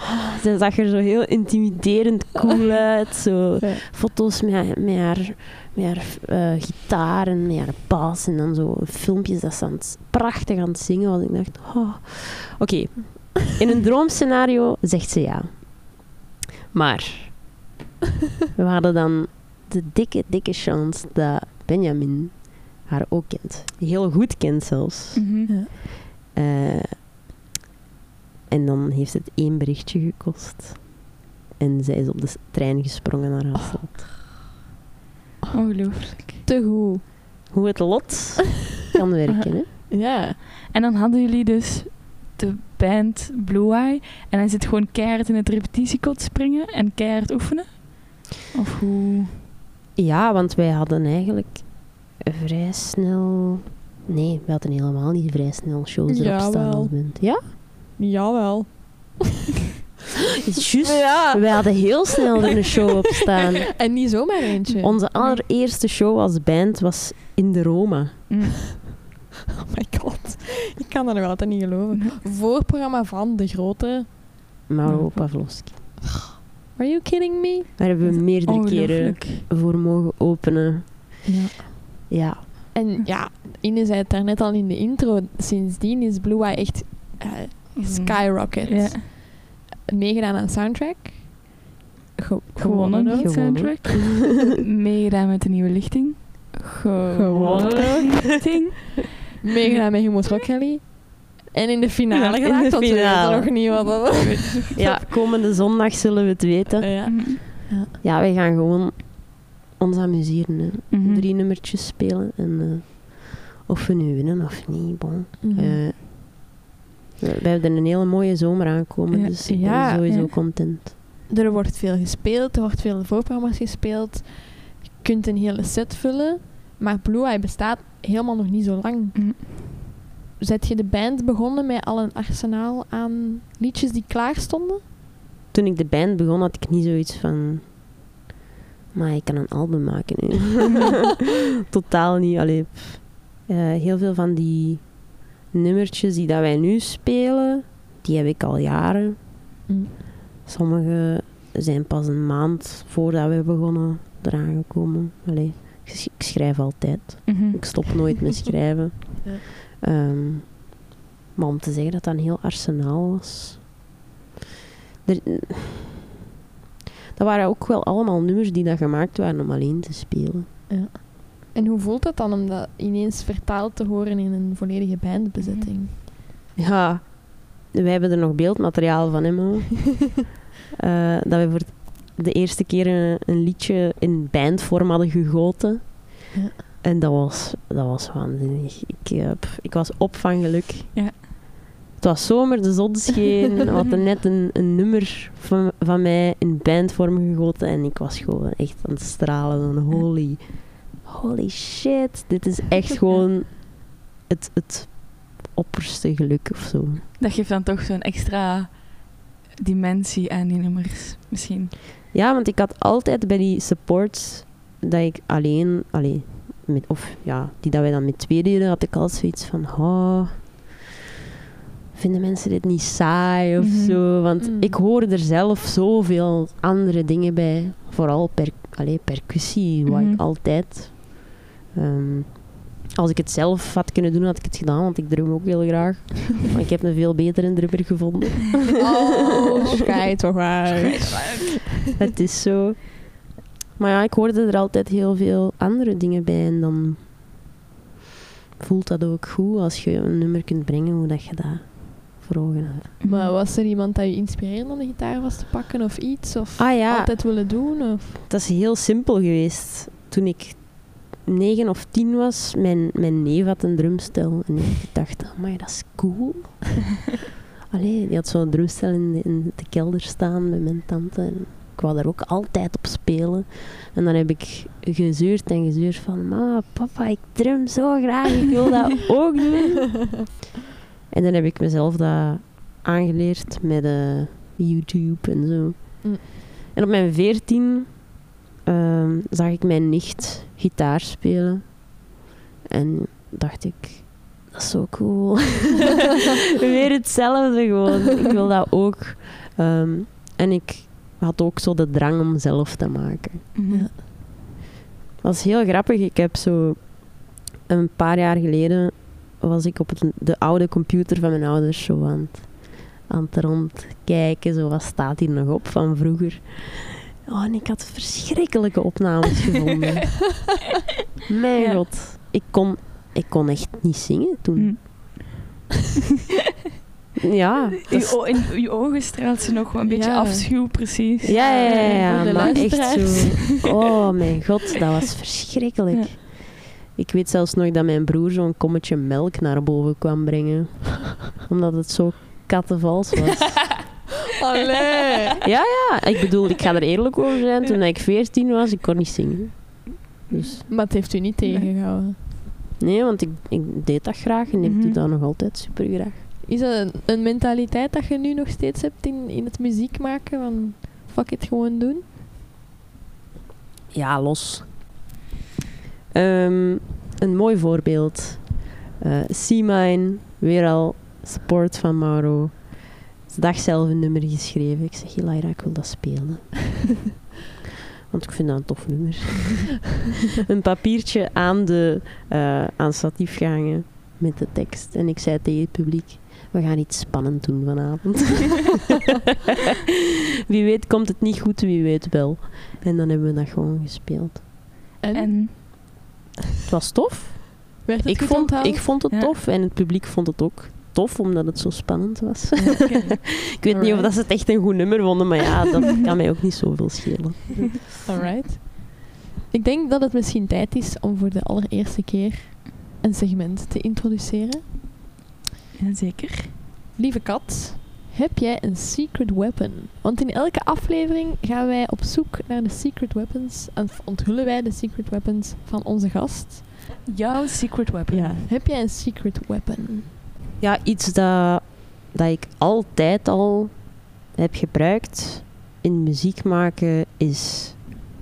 Ah, Ze zag er zo heel intimiderend cool [LAUGHS] uit. Zo Ja. foto's met, haar- met haar, met haar eh, gitaar en met haar bas. En dan zo filmpjes dat ze aan het, prachtig aan het zingen was. Ik dacht, oh. oké. In een droomscenario zegt ze ja. Maar we hadden dan de dikke, dikke chance dat Benjamin haar ook kent. Heel goed kent zelfs. Mhm. Ja. Eh, en dan heeft het één berichtje gekost. En zij is op de trein gesprongen naar Hasselt. Ongelooflijk. Te goed. Hoe het lot [LAUGHS] kan werken, hè? Ja. En dan hadden jullie dus de band Blue Eye. En dan zit gewoon keihard in het repetitiekot springen en keihard oefenen? Of hoe? Ja, want wij hadden eigenlijk vrij snel... Nee, we hadden helemaal niet vrij snel shows erop staan Jawel. als band. Ja? Jawel. Is [LAUGHS] juist. Ja. Wij hadden heel snel er een show op staan. [LAUGHS] En niet zomaar eentje. Onze allereerste show als band was in de Roma. Mm. [LAUGHS] Oh my god. Ik kan dat nog altijd niet geloven. Voorprogramma van de grote... Mauro Pavlovski. Are you kidding me? Daar hebben we meerdere keren voor mogen openen. Ja. Ja, En ja, Ine zei het daarnet al in de intro. Sindsdien is Blue Eye echt eh, skyrocket. Ja. Meegedaan aan soundtrack. Ge- Gewonnen ook, soundtrack. [LAUGHS] Meegedaan met de nieuwe lichting. Gewonnen lichting. Meegedaan met Humo's Rock Rally. En in de finale Ja, in geraakt, de want we finale. weten nog niet wat dat [LAUGHS] ja, komende zondag zullen we het weten. Ja. Mhm. Ja, wij gaan gewoon ons amuseren. Mhm. Drie nummertjes spelen en eh, of we nu winnen of niet. Bon. Mhm. Eh, we hebben een hele mooie zomer aankomen, Ja. dus ik Ja, ben sowieso ja. content. Er wordt veel gespeeld, er wordt veel voorprogramma's gespeeld. Je kunt een hele set vullen, maar Blue Eye bestaat helemaal nog niet zo lang. Mhm. Zet je de band begonnen met al een arsenaal aan liedjes die klaar stonden? Toen ik de band begon, had ik niet zoiets van... Maar ik kan een album maken nu. [LAUGHS] [LAUGHS] Totaal niet. Allee. Eh, heel veel van die nummertjes die dat wij nu spelen, die heb ik al jaren. Mm. Sommige zijn pas een maand voordat we begonnen eraan gekomen. Allee, ik sch- ik schrijf altijd. Mhm. Ik stop nooit met [LAUGHS] schrijven. Ja. Ehm, maar om te zeggen dat dat een heel arsenaal was. Er, dat waren ook wel allemaal nummers die dat gemaakt waren om alleen te spelen. Ja. En hoe voelt dat dan om dat ineens vertaald te horen in een volledige bandbezetting? Ja, wij hebben er nog beeldmateriaal van, hè, Mo. [LAUGHS] Eh, dat we voor de eerste keer een, een liedje in bandvorm hadden gegoten. Ja. En dat was, dat was waanzinnig. Ik, eh, pff, ik was op van geluk. Ja. Het was zomer, de zon scheen. We hadden net een, een nummer van, van mij in bandvorm gegoten. En ik was gewoon echt aan het stralen. Van holy, holy shit. Dit is echt [LAUGHS] gewoon het, het opperste geluk of zo. Dat geeft dan toch zo'n extra dimensie aan die nummers, misschien. Ja, want ik had altijd bij die supports dat ik alleen, alleen met, of ja, die dat wij dan met twee deden, had ik altijd zoiets van, oh, vinden mensen dit niet saai of Mhm. zo? Want Mm. ik hoor er zelf zoveel andere dingen bij, vooral per, allee, percussie, wat Mhm. ik altijd. Ehm, als ik het zelf had kunnen doen, had ik het gedaan, want ik drum ook heel graag. [LAUGHS] maar ik heb een veel betere drummer gevonden. Oh, [LAUGHS] schijt toch uit. Het is zo. Maar ja, ik hoorde er altijd heel veel andere dingen bij. En dan voelt dat ook goed als je een nummer kunt brengen hoe dat je dat voor ogen hebt. Maar was er iemand dat je inspireerde om de gitaar vast te pakken of iets? Of Ah ja, altijd willen doen? Of? dat is heel simpel geweest. Toen ik negen of tien was, mijn, mijn neef had een drumstel. En ik dacht, maar dat is cool. [LAUGHS] Allee, die had zo'n drumstel in de, in de kelder staan bij mijn tante. En ik wou daar ook altijd op spelen. En dan heb ik gezeurd en gezeurd van... Ma, papa, ik drum zo graag. Ik wil dat [LAUGHS] ook doen. En dan heb ik mezelf dat aangeleerd met eh, YouTube en zo. Mm. En op mijn veertien ehm, zag ik mijn nicht gitaar spelen. En dacht ik, dat is zo cool. [LAUGHS] Weer hetzelfde gewoon. Ik wil dat ook. Ehm, en ik had ook zo de drang om zelf te maken. Mhm. Ja. Dat is heel grappig. Ik heb zo een paar jaar geleden was ik op het, de oude computer van mijn ouders zo aan het, aan het rondkijken. Zo, wat staat hier nog op van vroeger? Oh, en ik had verschrikkelijke opnames gevonden. [LAUGHS] Mijn Ja. god. Ik kon, ik kon echt niet zingen toen. Hm. [LAUGHS] Ja, Uw, o- in uw ogen straalt ze nog wel een beetje Ja. afschuw, precies. ja, ja, ja, maar echt zo. [LAUGHS] Oh mijn god, dat was verschrikkelijk. Ik weet zelfs nog dat mijn broer zo'n kommetje melk naar boven kwam brengen. Omdat het zo kattenvals was. Allee. Ja, ik bedoel, ik ga er eerlijk over zijn. Toen ik 14 was, ik kon niet zingen. Dus Maar het heeft u niet tegengehouden. nee, want ik, ik deed dat graag en ik Mhm. doe dat nog altijd super graag. Is dat een, een mentaliteit dat je nu nog steeds hebt in, in het muziek maken? Van fuck it, gewoon doen? Ja, los. Ehm, een mooi voorbeeld. Eh C-Mine, weer al support van Mauro. De dag zelf een nummer geschreven. Ik zeg, Hilaira, ik wil dat spelen. [LAUGHS] Want ik vind dat een tof nummer. [LAUGHS] een papiertje aan, de, eh aan statief gehangen met de tekst. En ik zei tegen het publiek, we gaan iets spannend doen vanavond. [LAUGHS] wie weet komt het niet goed, wie weet wel. En dan hebben we dat gewoon gespeeld. En, En Het was tof. werd het Ik goed vond, ik vond het Ja. tof en het publiek vond het ook tof, omdat het zo spannend was. [LAUGHS] Ik weet niet of dat ze het echt een goed nummer vonden, maar ja, dat [LAUGHS] kan mij ook niet zoveel schelen. Alright. Ik denk dat het misschien tijd is om voor de allereerste keer een segment te introduceren. ja, zeker. Lieve kat, heb jij een secret weapon? Want in elke aflevering gaan wij op zoek naar de secret weapons en onthullen wij de secret weapons van onze gast. Jouw secret weapon. Heb jij een secret weapon? Ja, iets dat, dat ik altijd al heb gebruikt in muziek maken is...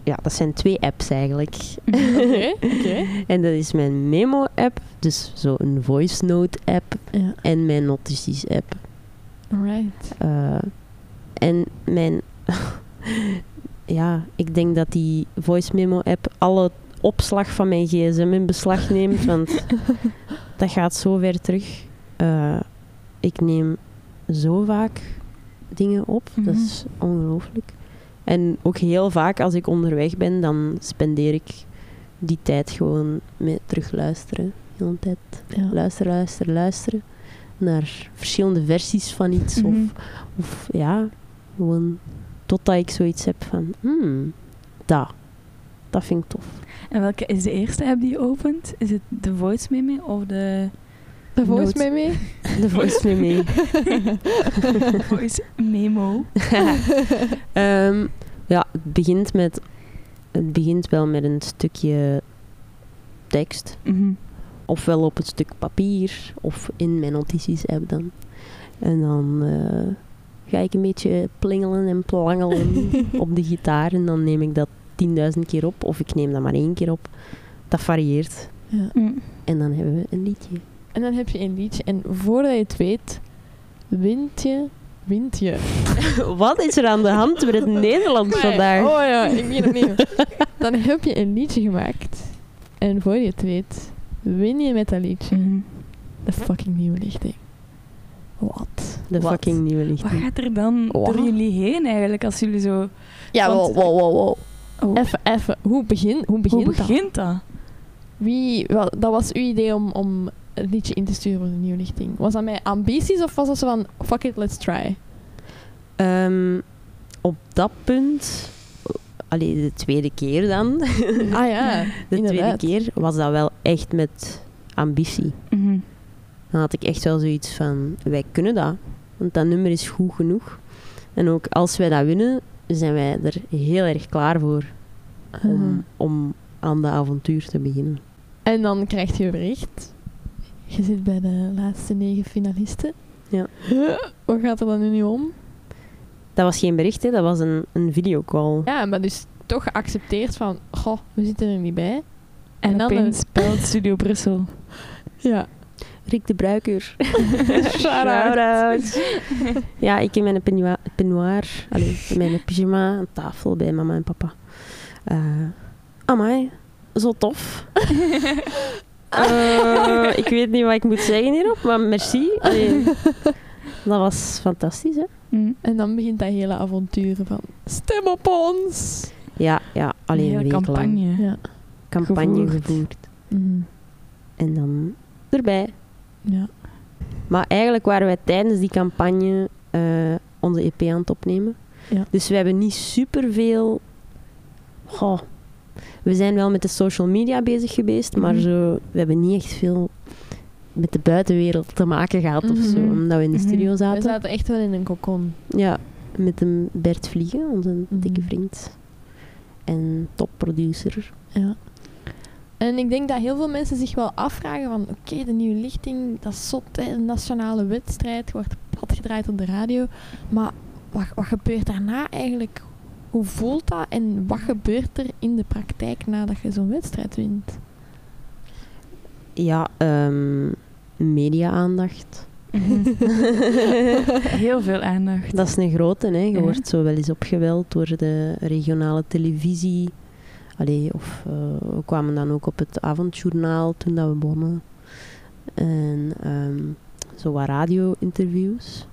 Ja, dat zijn twee apps eigenlijk. [LAUGHS] Oké, oké. En dat is mijn memo-app, dus zo'n voice note-app, Ja, en mijn notities-app. alright. Eh, en mijn... [LAUGHS] ja, ik denk dat die voice memo-app alle opslag van mijn gsm in beslag neemt, want [LAUGHS] dat gaat zo ver terug. Eh, ik neem zo vaak dingen op, dat Mhm. is ongelooflijk. En ook heel vaak als ik onderweg ben, dan spendeer ik die tijd gewoon met terugluisteren. De hele tijd Ja. luisteren, luisteren, luisteren. Naar verschillende versies van iets. Mhm. Of, of ja, gewoon totdat ik zoiets heb van, hmm, dat. Dat vind ik tof. En welke is de eerste app die je opent? Is het de Voice Meme of de [LAUGHS] De voice Nood. mee mee? De voice mee mee. Voice Memo? [LAUGHS] Ehm, ja, het begint, met, het begint wel met een stukje tekst. Mhm. Ofwel op een stuk papier, of in mijn notities-app dan. En dan eh, ga ik een beetje plingelen en plangelen [LAUGHS] op de gitaar. En dan neem ik dat 10.000 keer op, of ik neem dat maar één keer op. Dat varieert. Ja. Mm. En dan hebben we een liedje. En dan heb je een liedje. En voordat je het weet, wint je, wint je. [LAUGHS] Wat is er aan de hand met het [LAUGHS] Nederlands vandaag? Oh ja, ik begin opnieuw. [LAUGHS] dan heb je een liedje gemaakt. En voor je het weet, win je met dat liedje Mhm. de fucking nieuwe lichting. Wat? De Wat? fucking nieuwe Wat lichting. gaat er dan Wat? door jullie heen eigenlijk als jullie zo... Ja, Want- wow, wow, wow, wow. Oh, Even, even. Hoe, begin, hoe begint hoe dat? begint dat? Wie, wel, dat was uw idee om, om een liedje in te sturen voor de nieuwe lichting. Was dat met ambities of was dat zo van, fuck it, let's try? Ehm, op dat punt, allee, de tweede keer dan, [LAUGHS] Ah ja, de inderdaad. tweede keer was dat wel echt met ambitie. Mhm. Dan had ik echt wel zoiets van, wij kunnen dat. Want dat nummer is goed genoeg. En ook als wij dat winnen, zijn wij er heel erg klaar voor om, om aan de avontuur te beginnen. En dan krijg je bericht. Je zit bij de laatste negen finalisten. Ja. [GASPS] Wat gaat er dan nu niet om? Dat was geen bericht, hè, dat was een, een videocall. Ja, maar dus toch geaccepteerd van, goh, we zitten er niet bij. En, En dan opeens belt Studio Brussel. [LAUGHS] Ja. Rick de Bruiker. [LAUGHS] Shout-out. Ja, ik in mijn peignoir, peignoir allee, in mijn pyjama aan tafel bij mama en papa. Eh amai, zo tof. [LAUGHS] Eh, ik weet niet wat ik moet zeggen hierop, maar merci. Allee, dat was fantastisch, hè? Mm. En dan begint dat hele avontuur van, stem op ons! Ja, ja, alleen Een lang campagne. Ja. campagne gevoerd. gevoerd. Mhm. En dan erbij. Ja. Maar eigenlijk waren wij tijdens die campagne eh, onze EP aan het opnemen. Ja. Dus we hebben niet superveel... Goh, we zijn wel met de social media bezig geweest, maar Mhm. zo, we hebben niet echt veel met de buitenwereld te maken gehad of zo, Mhm. omdat we in de Mhm. studio We zaten. zaten echt wel in een kokon. Ja, met een Bert Vliegen, onze dikke vriend. En topproducer. Ja. En ik denk dat heel veel mensen zich wel afvragen van... Oké, de nieuwe lichting, dat is zot, hè, een nationale wedstrijd. Wordt plat gedraaid op de radio. Maar wat, wat gebeurt daarna eigenlijk? Hoe voelt dat? En wat gebeurt er in de praktijk nadat je zo'n wedstrijd wint? Ja, ehm, media-aandacht. Mhm. [LAUGHS] Heel veel aandacht. Dat is een grote, hè. Je Ja. wordt zo wel eens opgeweld door de regionale televisie. Allee, of eh, we kwamen dan ook op het avondjournaal toen dat we wonnen. En ehm, zo wat radio-interviews.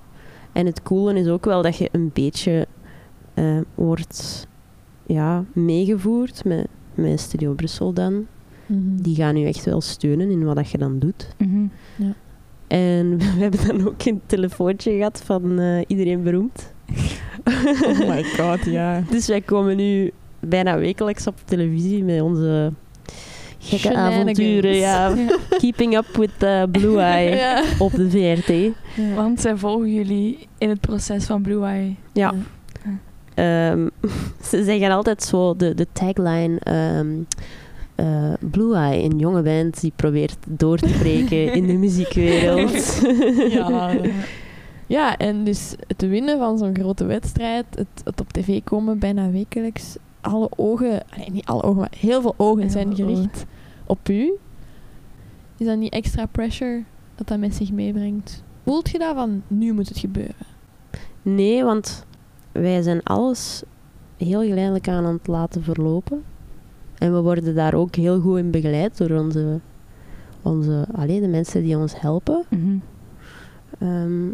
En het coole is ook wel dat je een beetje eh, wordt ja, meegevoerd met, met Studio Brussel dan. Die gaan je echt wel steunen in wat dat je dan doet. Mhm. En [LAUGHS] we hebben dan ook een telefoontje gehad van eh, iedereen beroemd. Oh my [LAUGHS] god, ja. Dus wij komen nu bijna wekelijks op televisie met onze gekke avonturen. Ja. Ja. Keeping up with the Blue Eye [LAUGHS] Ja. op de VRT. Want zij volgen jullie in het proces van Blue Eye. Ja. Ehm, [LAUGHS] ze zeggen altijd zo de, de tagline... ehm, eh, Blue Eye, een jonge band die probeert door te breken in de [LAUGHS] muziekwereld. Ja. [LAUGHS] ja, en dus het winnen van zo'n grote wedstrijd, het, het op tv komen bijna wekelijks, alle ogen, nee, niet alle ogen, maar heel veel ogen Heel zijn gericht op u. Is dat niet extra pressure dat dat met zich meebrengt? Voelt je dat van, nu moet het gebeuren? Nee, want wij zijn alles heel geleidelijk aan aan het laten verlopen. En we worden daar ook heel goed in begeleid door onze, onze allee, de mensen die ons helpen. Mhm. Ehm,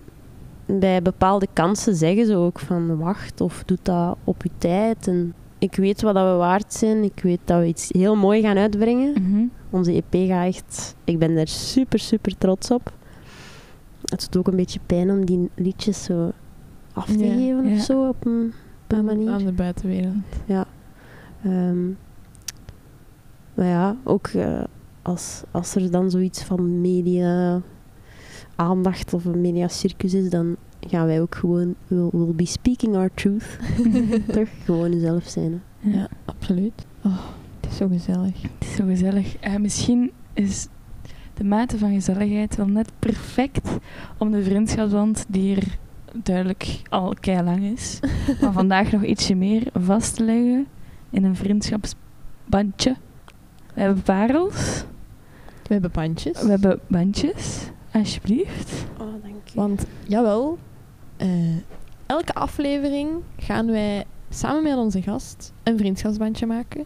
bij bepaalde kansen zeggen ze ook van wacht of doe dat op je tijd. En ik weet wat dat we waard zijn. Ik weet dat we iets heel mooi gaan uitbrengen. Mhm. Onze EP gaat echt... Ik ben daar super, super trots op. Het doet ook een beetje pijn om die liedjes zo af te Ja, geven ja. of zo op een, op een Aan, manier. aan de buitenwereld. Ehm, maar ja, ook eh, als, als er dan zoiets van media aandacht of een media circus is, dan gaan wij ook gewoon, we'll, we'll be speaking our truth. [LAUGHS] Toch? Gewoon zelf zijn. hè. Ja, absoluut. Oh, het is zo gezellig. Het is zo gezellig. Eh, misschien is de mate van gezelligheid wel net perfect om de vriendschapsband, die er duidelijk al lang is, maar vandaag nog ietsje meer vast te leggen in een vriendschapsbandje. We hebben parels, We hebben bandjes. we hebben bandjes, alsjeblieft. Oh, dank je. Want, jawel, eh, elke aflevering gaan wij samen met onze gast een vriendschapsbandje maken.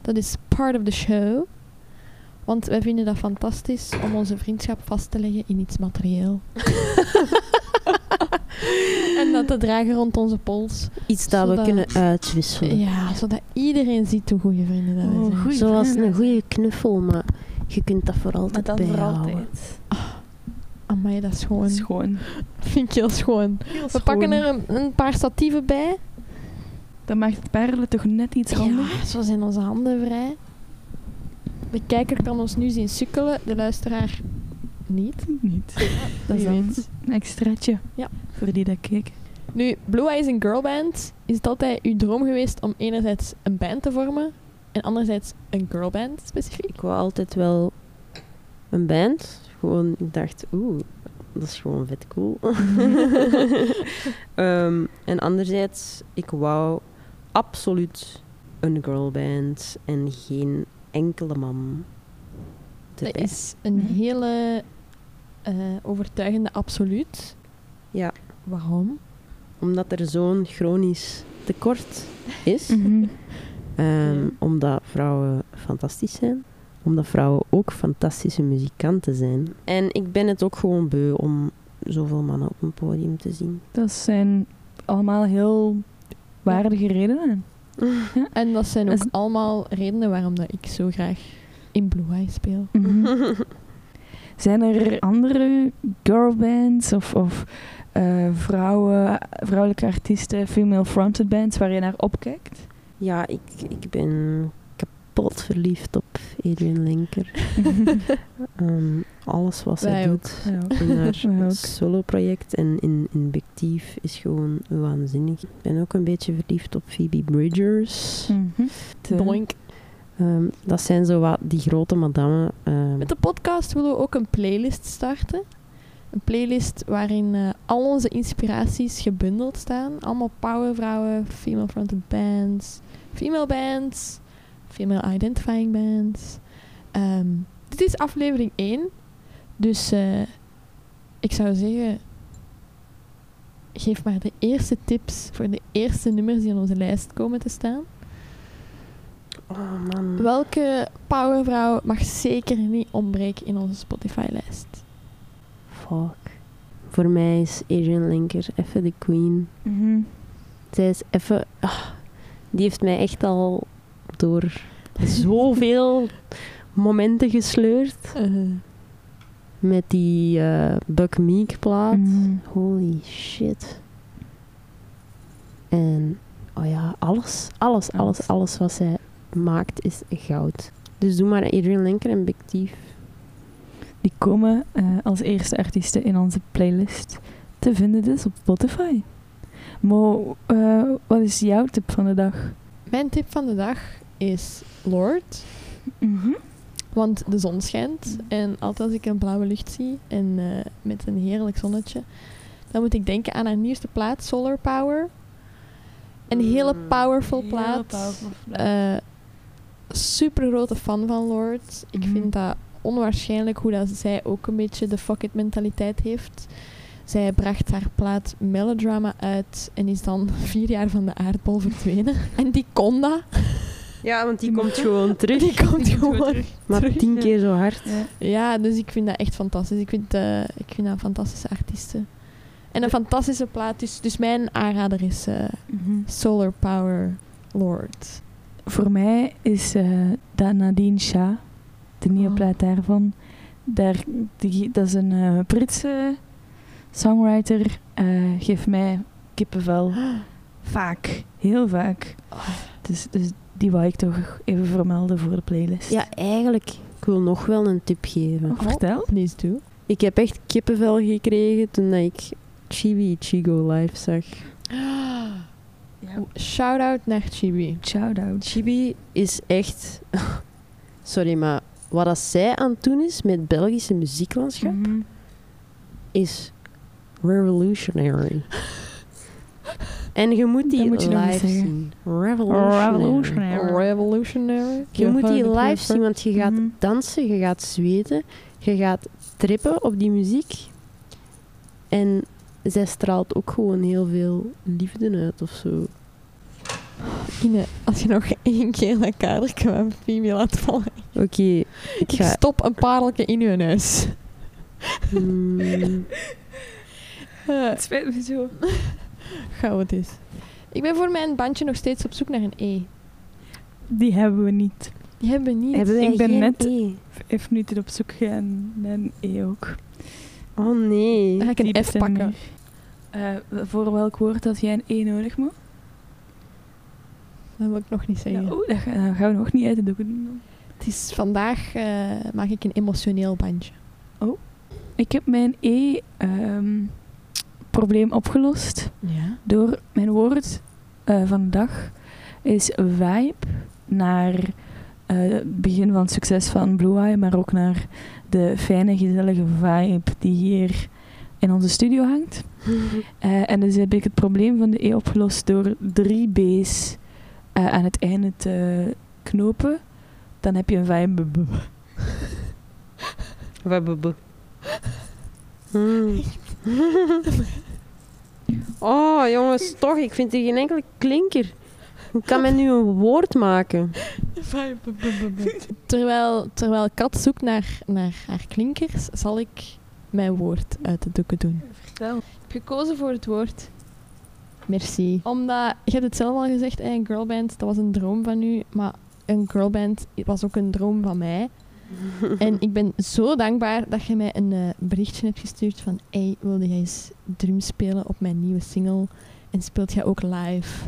Dat is part of the show. Want wij vinden dat fantastisch om onze vriendschap vast te leggen in iets materieel. [LAUGHS] [LAUGHS] en dat te dragen rond onze pols. Iets dat we kunnen uitwisselen. Ja, zodat iedereen ziet hoe goede vrienden dat we Oh, zijn. goeie Zoals vrienden. een goede knuffel, maar je kunt dat voor Maar altijd dan voor bijhouden. altijd. Amai, dat is gewoon... Schoon. [LAUGHS] Vind ik heel schoon. We pakken er een, een paar statieven bij. Dat maakt het parelen toch net iets handiger. Ja, zo zijn onze handen vrij. De kijker kan ons nu zien sukkelen, de luisteraar niet. Niet. [LAUGHS] Dat is dan een extraatje Ja. voor die dat keek. Nu, Blue Eyes een girlband. Is het altijd uw droom geweest om enerzijds een band te vormen en anderzijds een girlband specifiek? Ik wou altijd wel een band. Gewoon, ik dacht, oeh, dat is gewoon vet cool. [LAUGHS] Ehm, en anderzijds, ik wou absoluut een girlband en geen enkele man. Dat is een Mhm. hele eh, overtuigende absoluut. Ja, Waarom? omdat er zo'n chronisch tekort is. Mhm. Ehm, Ja. Omdat vrouwen fantastisch zijn. Omdat vrouwen ook fantastische muzikanten zijn. En ik ben het ook gewoon beu om zoveel mannen op een podium te zien. Dat zijn allemaal heel waardige redenen. En dat zijn ook Is- allemaal redenen waarom dat ik zo graag in Blue Eyes speel. Mhm. [LAUGHS] Zijn er andere girlbands of, of eh, vrouwen, vrouwelijke artiesten, female fronted bands waar je naar opkijkt? Ja, ik, ik ben kapot verliefd op Adrian Linker. [LAUGHS] Ehm, alles wat zij doet in haar solo-project en in, in Big Thief is gewoon waanzinnig. Ik ben ook een beetje verliefd op Phoebe Bridgers. Mhm. Te- Doink. Ehm, dat zijn zo wat die grote madammen. ehm, Met de podcast willen we ook een playlist starten. Een playlist waarin eh, al onze inspiraties gebundeld staan. Allemaal powervrouwen, female fronted bands, female bands, female identifying bands. Ehm, dit is aflevering 1. Dus eh, ik zou zeggen, geef maar de eerste tips voor de eerste nummers die op onze lijst komen te staan. Oh man. Welke powervrouw mag zeker niet ontbreken in onze Spotify-lijst? Fuck. Voor mij is Adrian Linker even de queen. Mhm. Zij is even... ah, die heeft mij echt al door zoveel [LAUGHS] momenten gesleurd. Met die eh Buck Meek plaat. Mhm. Holy shit. En, oh ja, alles, alles, alles, Alles. alles wat zij maakt is goud. Dus doe maar Adrian Linker en Big Thief. Die komen eh, als eerste artiesten in onze playlist te vinden dus op Spotify. Mo, eh, wat is jouw tip van de dag? Mijn tip van de dag is Lord. Mhm. Want de zon schijnt. En altijd als ik een blauwe lucht zie en eh, met een heerlijk zonnetje, dan moet ik denken aan haar nieuwste plaat, Solar Power. Een hele Mm. powerful Heel plaat. powerful plaat. Super grote fan van Lord. Ik Mhm. vind dat onwaarschijnlijk hoe dat zij ook een beetje de fuck it mentaliteit heeft. Zij bracht haar plaat Melodrama uit en is dan [LAUGHS] vier jaar van de aardbol verdwenen. [LAUGHS] En die kon dat. Ja, want die [LAUGHS] Die komt gewoon terug. Die komt Die gewoon. terug. Maar tien keer zo hard. Ja. Ja, dus ik vind dat echt fantastisch. Ik vind, eh, ik vind dat een fantastische artiesten. En een fantastische plaat. Dus, dus mijn aanrader is eh, Mhm. Solar Power. Lord. Voor mij is eh dat Nadine Shah, de nieuwe Oh. plaat daarvan. Daar, die, dat is een eh, Britse songwriter. eh geeft mij kippenvel. Vaak, heel vaak. Dus, dus die wou ik toch even vermelden voor de playlist. Ja, eigenlijk, ik wil nog wel een tip geven. Oh, vertel. Please do. Ik heb echt kippenvel gekregen toen ik Chibi Chigo live zag. Shout-out naar Chibi. Shout-out. Chibi is echt... [LAUGHS] Sorry, maar wat dat zij aan het doen is met het Belgische muzieklandschap, Mhm. is revolutionary. en je moet die moet je live zien. Revolutionary. Revolutionary. Revolutionary. Je moet die live zien, want je gaat Mhm. dansen, je gaat zweten, je gaat trippen op die muziek. En zij straalt ook gewoon heel veel liefde uit of zo. Ine, als je nog één keer dat kadertje van Phoebe laat vallen. Oké, ik Ik ga... stop een pareltje in uw neus. Hmm, Het spijt me zo. Gauw het is. Ik ben voor mijn bandje nog steeds op zoek naar een E. Die hebben we niet. Die hebben we niet. hebben wij Ik ben net- E? Vijf minuten op zoek gegaan naar een E ook. Oh nee. Dan ga ik een Die F pakken. Eh, voor welk woord had jij een E nodig, Mo? Dat wil ik nog niet zeggen. Oh, dat, ga- dat gaan we nog niet uit de doeken doen. Het is vandaag eh, maak ik een emotioneel bandje. Ik heb mijn E-probleem opgelost Ja. door mijn woord eh, van de dag is vibe naar eh, het begin van het succes van Blue Eye, maar ook naar de fijne, gezellige vibe die hier in onze studio hangt. [LAUGHS] Eh, en dus heb ik het probleem van de E opgelost door drie B's eh, aan het einde te knopen. Dan heb je een. Wabbebe. Hmm. [LAUGHS] oh, jongens, toch, ik vind hier geen enkele klinker. Ik kan mij nu een woord maken. terwijl, terwijl Kat zoekt naar, naar haar klinkers, zal ik mijn woord uit de doeken doen. Vertel. Ik heb gekozen voor het woord merci. Omdat, je hebt het zelf al gezegd, een girlband, dat was een droom van u. Maar een girlband was ook een droom van mij. [LAUGHS] En ik ben zo dankbaar dat je mij een eh, berichtje hebt gestuurd van hey, wilde jij eens drum spelen op mijn nieuwe single? En speelt jij ook live?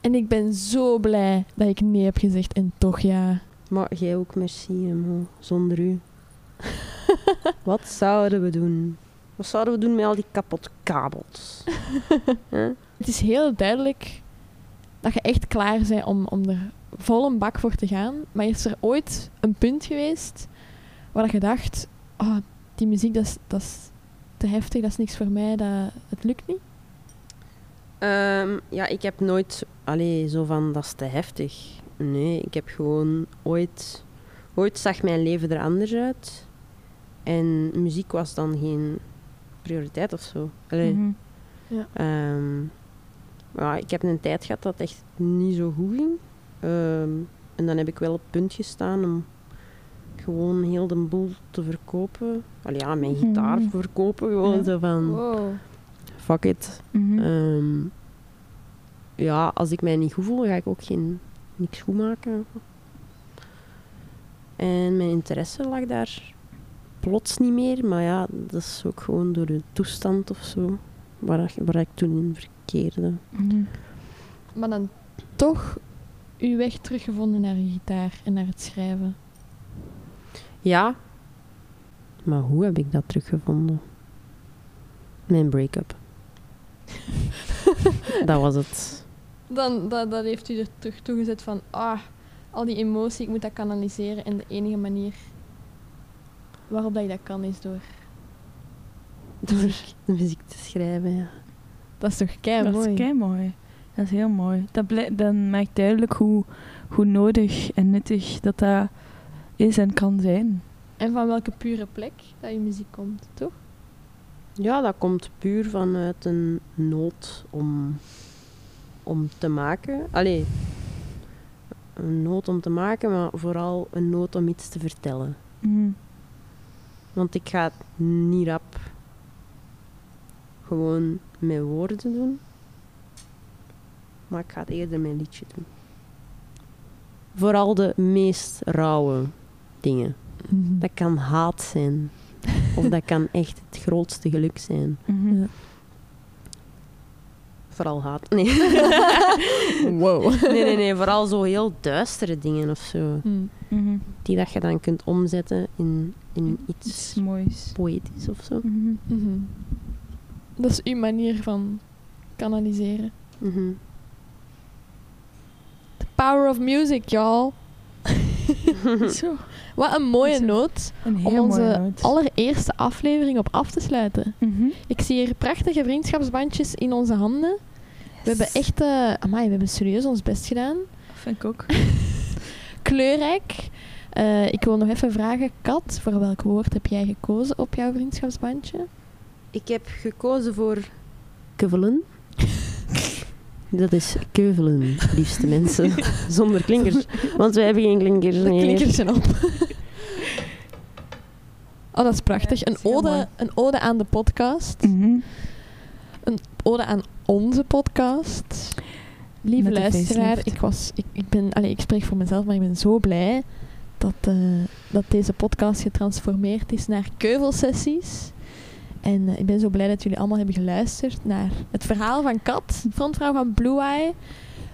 En ik ben zo blij dat ik nee heb gezegd en toch ja. Maar jij ook, merci. Zonder u. [LAUGHS] Wat zouden we doen? Wat zouden we doen met al die kapot kabels? [LAUGHS] Huh? Het is heel duidelijk dat je echt klaar bent om, om er vol een bak voor te gaan. Maar is er ooit een punt geweest waar je dacht, oh, die muziek dat is, dat is te heftig, dat is niks voor mij, dat, het lukt niet? Ehm, ja, ik heb nooit allee, zo van dat is te heftig. Nee, ik heb gewoon ooit. Ooit zag mijn leven er anders uit. En muziek was dan geen prioriteit of zo. Allee, Mhm. ehm, ja, ik heb een tijd gehad dat het echt niet zo goed ging. Ehm, en dan heb ik wel op het punt gestaan om gewoon heel de boel te verkopen. Allee, ja, mijn gitaar Mhm. verkopen. Gewoon Ja. zo van, Wow. fuck it. Mhm. Ehm, ja, als ik mij niet goed voel, ga ik ook geen, niks goed maken. En mijn interesse lag daar plots niet meer. Maar ja, dat is ook gewoon door de toestand of zo. Waar, ik- waar ik toen in verkeerde. Mhm. Maar dan toch uw weg teruggevonden naar je gitaar en naar het schrijven. Ja. Maar hoe heb ik dat teruggevonden? Mijn break-up. [LAUGHS] dat was het. Dan dat, dat heeft u er terug toegezet van, ah, al die emotie, ik moet dat kanaliseren. En de enige manier waarop dat je dat kan is door... Door [LAUGHS] [LAUGHS] de muziek te schrijven, ja. Dat is toch kei dat mooi. is kei mooi. Dat is heel mooi. Dat, blij- dan maakt duidelijk hoe, hoe nodig en nuttig dat dat is en kan zijn. En van welke pure plek dat je muziek komt, toch? Ja, dat komt puur vanuit een nood om, om te maken. Allee, een nood om te maken, maar vooral een nood om iets te vertellen. Mhm. Want ik ga het niet rap gewoon met woorden doen. Maar ik ga het eerder mijn liedje doen. Vooral de meest rauwe dingen. Mhm. Dat kan haat zijn. of dat kan echt het grootste geluk zijn. Mhm. Ja. Vooral haat. Nee. [LAUGHS] Wow. nee, nee, nee. Vooral zo heel duistere dingen of zo. Mm. Mhm. Die dat je dan kunt omzetten in, in Iets iets moois. poëtisch of zo. Mhm. Mhm. Dat is uw manier van kanaliseren. The power of music, y'all. [LAUGHS] Zo. Wat een mooie Zo. noot Een om onze noot. allereerste aflevering op af te sluiten. Mhm. Ik zie hier prachtige vriendschapsbandjes in onze handen. We hebben echt, eh amai, we hebben serieus ons best gedaan. Vind ik ook. [LAUGHS] Kleurrijk. Eh, ik wil nog even vragen, Kat, voor welk woord heb jij gekozen op jouw vriendschapsbandje? Ik heb gekozen voor keuvelen. [LAUGHS] Dat is keuvelen, liefste mensen. [LAUGHS] Zonder klinkers. Want wij hebben geen klinkers De meer. klinkers zijn op. [LAUGHS] Oh, dat is prachtig. Ja, Een dat is heel ode, een ode aan de podcast. Mhm. Ode aan onze podcast. Lieve Met de luisteraar, ik, was, ik, ik, ben, allee, ik spreek voor mezelf, maar ik ben zo blij dat, eh, dat deze podcast getransformeerd is naar keuvelsessies. En eh, ik ben zo blij dat jullie allemaal hebben geluisterd naar het verhaal van Kat, frontvrouw van Blue Eye.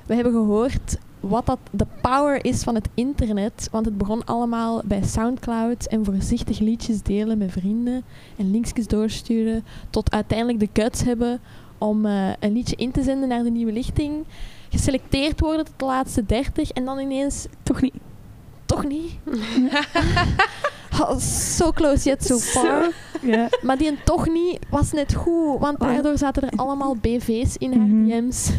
We hebben gehoord wat dat de power is van het internet. Want het begon allemaal bij Soundcloud en voorzichtig liedjes delen met vrienden en linkjes doorsturen. Tot uiteindelijk de guts hebben om eh, een liedje in te zenden naar de nieuwe lichting. Geselecteerd worden tot de laatste 30 en dan ineens Toch niet. toch niet. [LAUGHS] Oh, so close yet so far. Ja. Maar die en toch niet was net goed, want daardoor zaten er allemaal BV's in haar Mhm. DM's.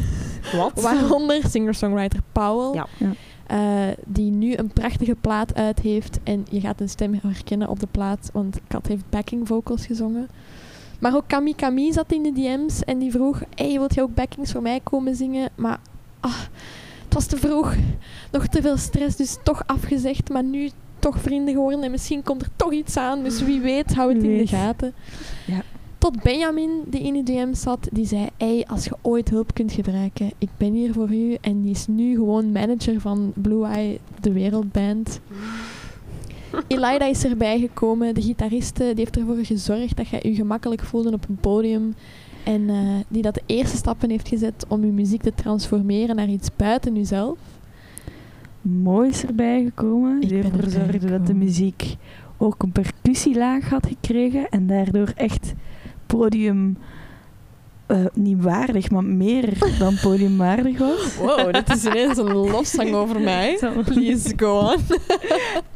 Wat? Waaronder singer-songwriter Powell. Ja. Ja. eh, die nu een prachtige plaat uit heeft. En je gaat een stem herkennen op de plaat, want Kat heeft backing vocals gezongen. Maar ook Kami Kami zat in de DM's en die vroeg: Hey, wilt je ook backings voor mij komen zingen? Maar ah, het was te vroeg. Nog te veel stress, dus toch afgezegd. Maar nu toch vrienden geworden en misschien komt er toch iets aan. Dus wie weet, hou het in de gaten. Ja. Tot Benjamin, die in de DM zat, die zei: Hey, als je ooit hulp kunt gebruiken, ik ben hier voor u. En die is nu gewoon manager van Blue Eye, de wereldband. [LAUGHS] Elida is erbij gekomen, de gitariste, die heeft ervoor gezorgd dat jij je gemakkelijk voelde op een podium. En eh, die dat de eerste stappen heeft gezet om je muziek te transformeren naar iets buiten jezelf. Moois erbij gekomen. Ik Die ervoor zorgde dat de muziek ook een percussielaag had gekregen. En daardoor echt podium... eh, niet waardig, maar meer dan [LAUGHS] podiumwaardig was. Wow, dit is ineens een [LAUGHS] lofzang over mij. Please go on. [LAUGHS]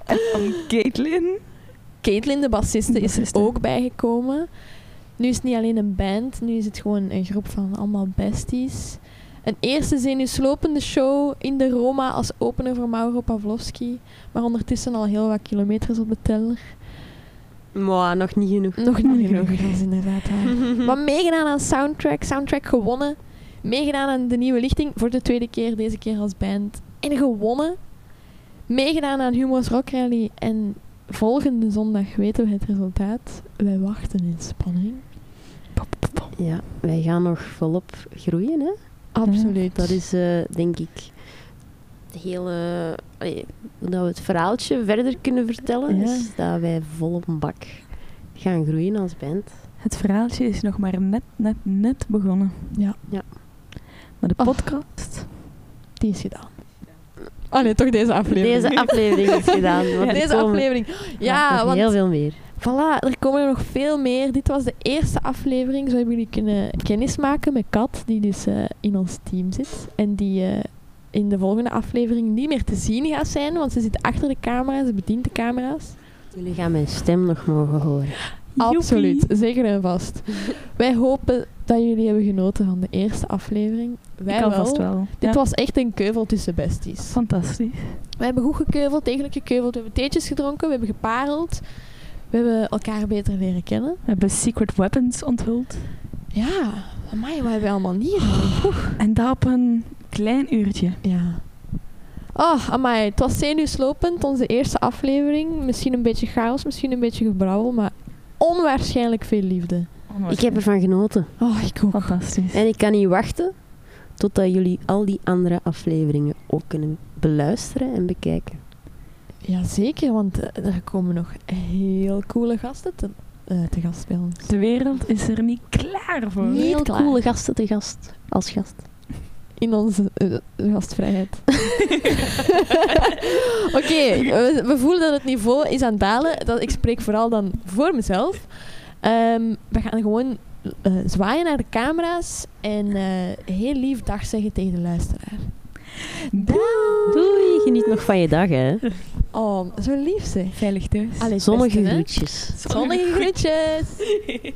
En dan Caitlin. Caitlin, de bassiste, is er ook bijgekomen. Nu is het niet alleen een band, nu is het gewoon een groep van allemaal besties. Een eerste zenuwslopende show in de Roma als opener voor Mauro Pavlovski. Maar ondertussen al heel wat kilometers op de teller. Maar nog niet genoeg. Nog niet genoeg. dat is inderdaad waar. [LAUGHS] Maar meegedaan aan Soundtrack, Soundtrack gewonnen. Meegedaan aan de nieuwe lichting, voor de tweede keer, deze keer als band. En gewonnen. Meegedaan aan Humo's Rock Rally. En volgende zondag weten we het resultaat. Wij wachten in spanning. Ja, wij gaan nog volop groeien, hè. Absoluut. Dat is, eh, denk ik, de hele... hoe dat we het verhaaltje verder kunnen vertellen, Ja. is dat wij vol op een bak gaan groeien als band. Het verhaaltje is nog maar net, net, net begonnen. Ja. Ja. Maar de Oh. podcast... Die is gedaan. Oh nee, toch deze aflevering. Deze aflevering is gedaan. [LAUGHS] want Deze aflevering. Ja, want heel veel meer. Voilà, er komen er nog veel meer. Dit was de eerste aflevering. Zo hebben jullie kunnen kennismaken met Kat, die dus eh, in ons team zit. En die eh, in de volgende aflevering niet meer te zien gaat zijn, want ze zit achter de camera, ze bedient de camera's. Jullie gaan mijn stem nog mogen horen. Absoluut, Joepie. zeker en vast. Wij hopen dat jullie hebben genoten van de eerste aflevering. Wij Ik wel. alvast wel. Dit Ja. was echt een keuvel tussen besties. Fantastisch. We hebben goed gekeuveld, degelijk gekeuveld. We hebben theetjes gedronken, we hebben gepareld. We hebben elkaar beter leren kennen. We hebben secret weapons onthuld. Ja, amai, wat hebben we allemaal niet? Oeh. En dat op een klein uurtje. Ja. Oh, amai, het was zenuwslopend, onze eerste aflevering. Misschien een beetje chaos, misschien een beetje gebrouwel, maar onwaarschijnlijk veel liefde. Ik heb ervan genoten. Oh, ik ook. Fantastisch. En ik kan niet wachten Totdat jullie al die andere afleveringen ook kunnen beluisteren en bekijken. Jazeker, want eh, er komen nog heel coole gasten te, eh, te gast bij ons. De wereld is er niet klaar voor. Niet Heel klaar. coole gasten te gast. Als gast. In onze eh, gastvrijheid. [LAUGHS] [LAUGHS] Oké, we, we voelen dat het niveau is aan het dalen. Dat, ik spreek vooral dan voor mezelf. Ehm, we gaan gewoon eh, zwaaien naar de camera's en eh, heel lief dag zeggen tegen de luisteraar. Doei, geniet nog van je dag, hè. Oh, zo lief ze. Veilig thuis. Allee, Zonnige groetjes. Zonnige groetjes. [LAUGHS]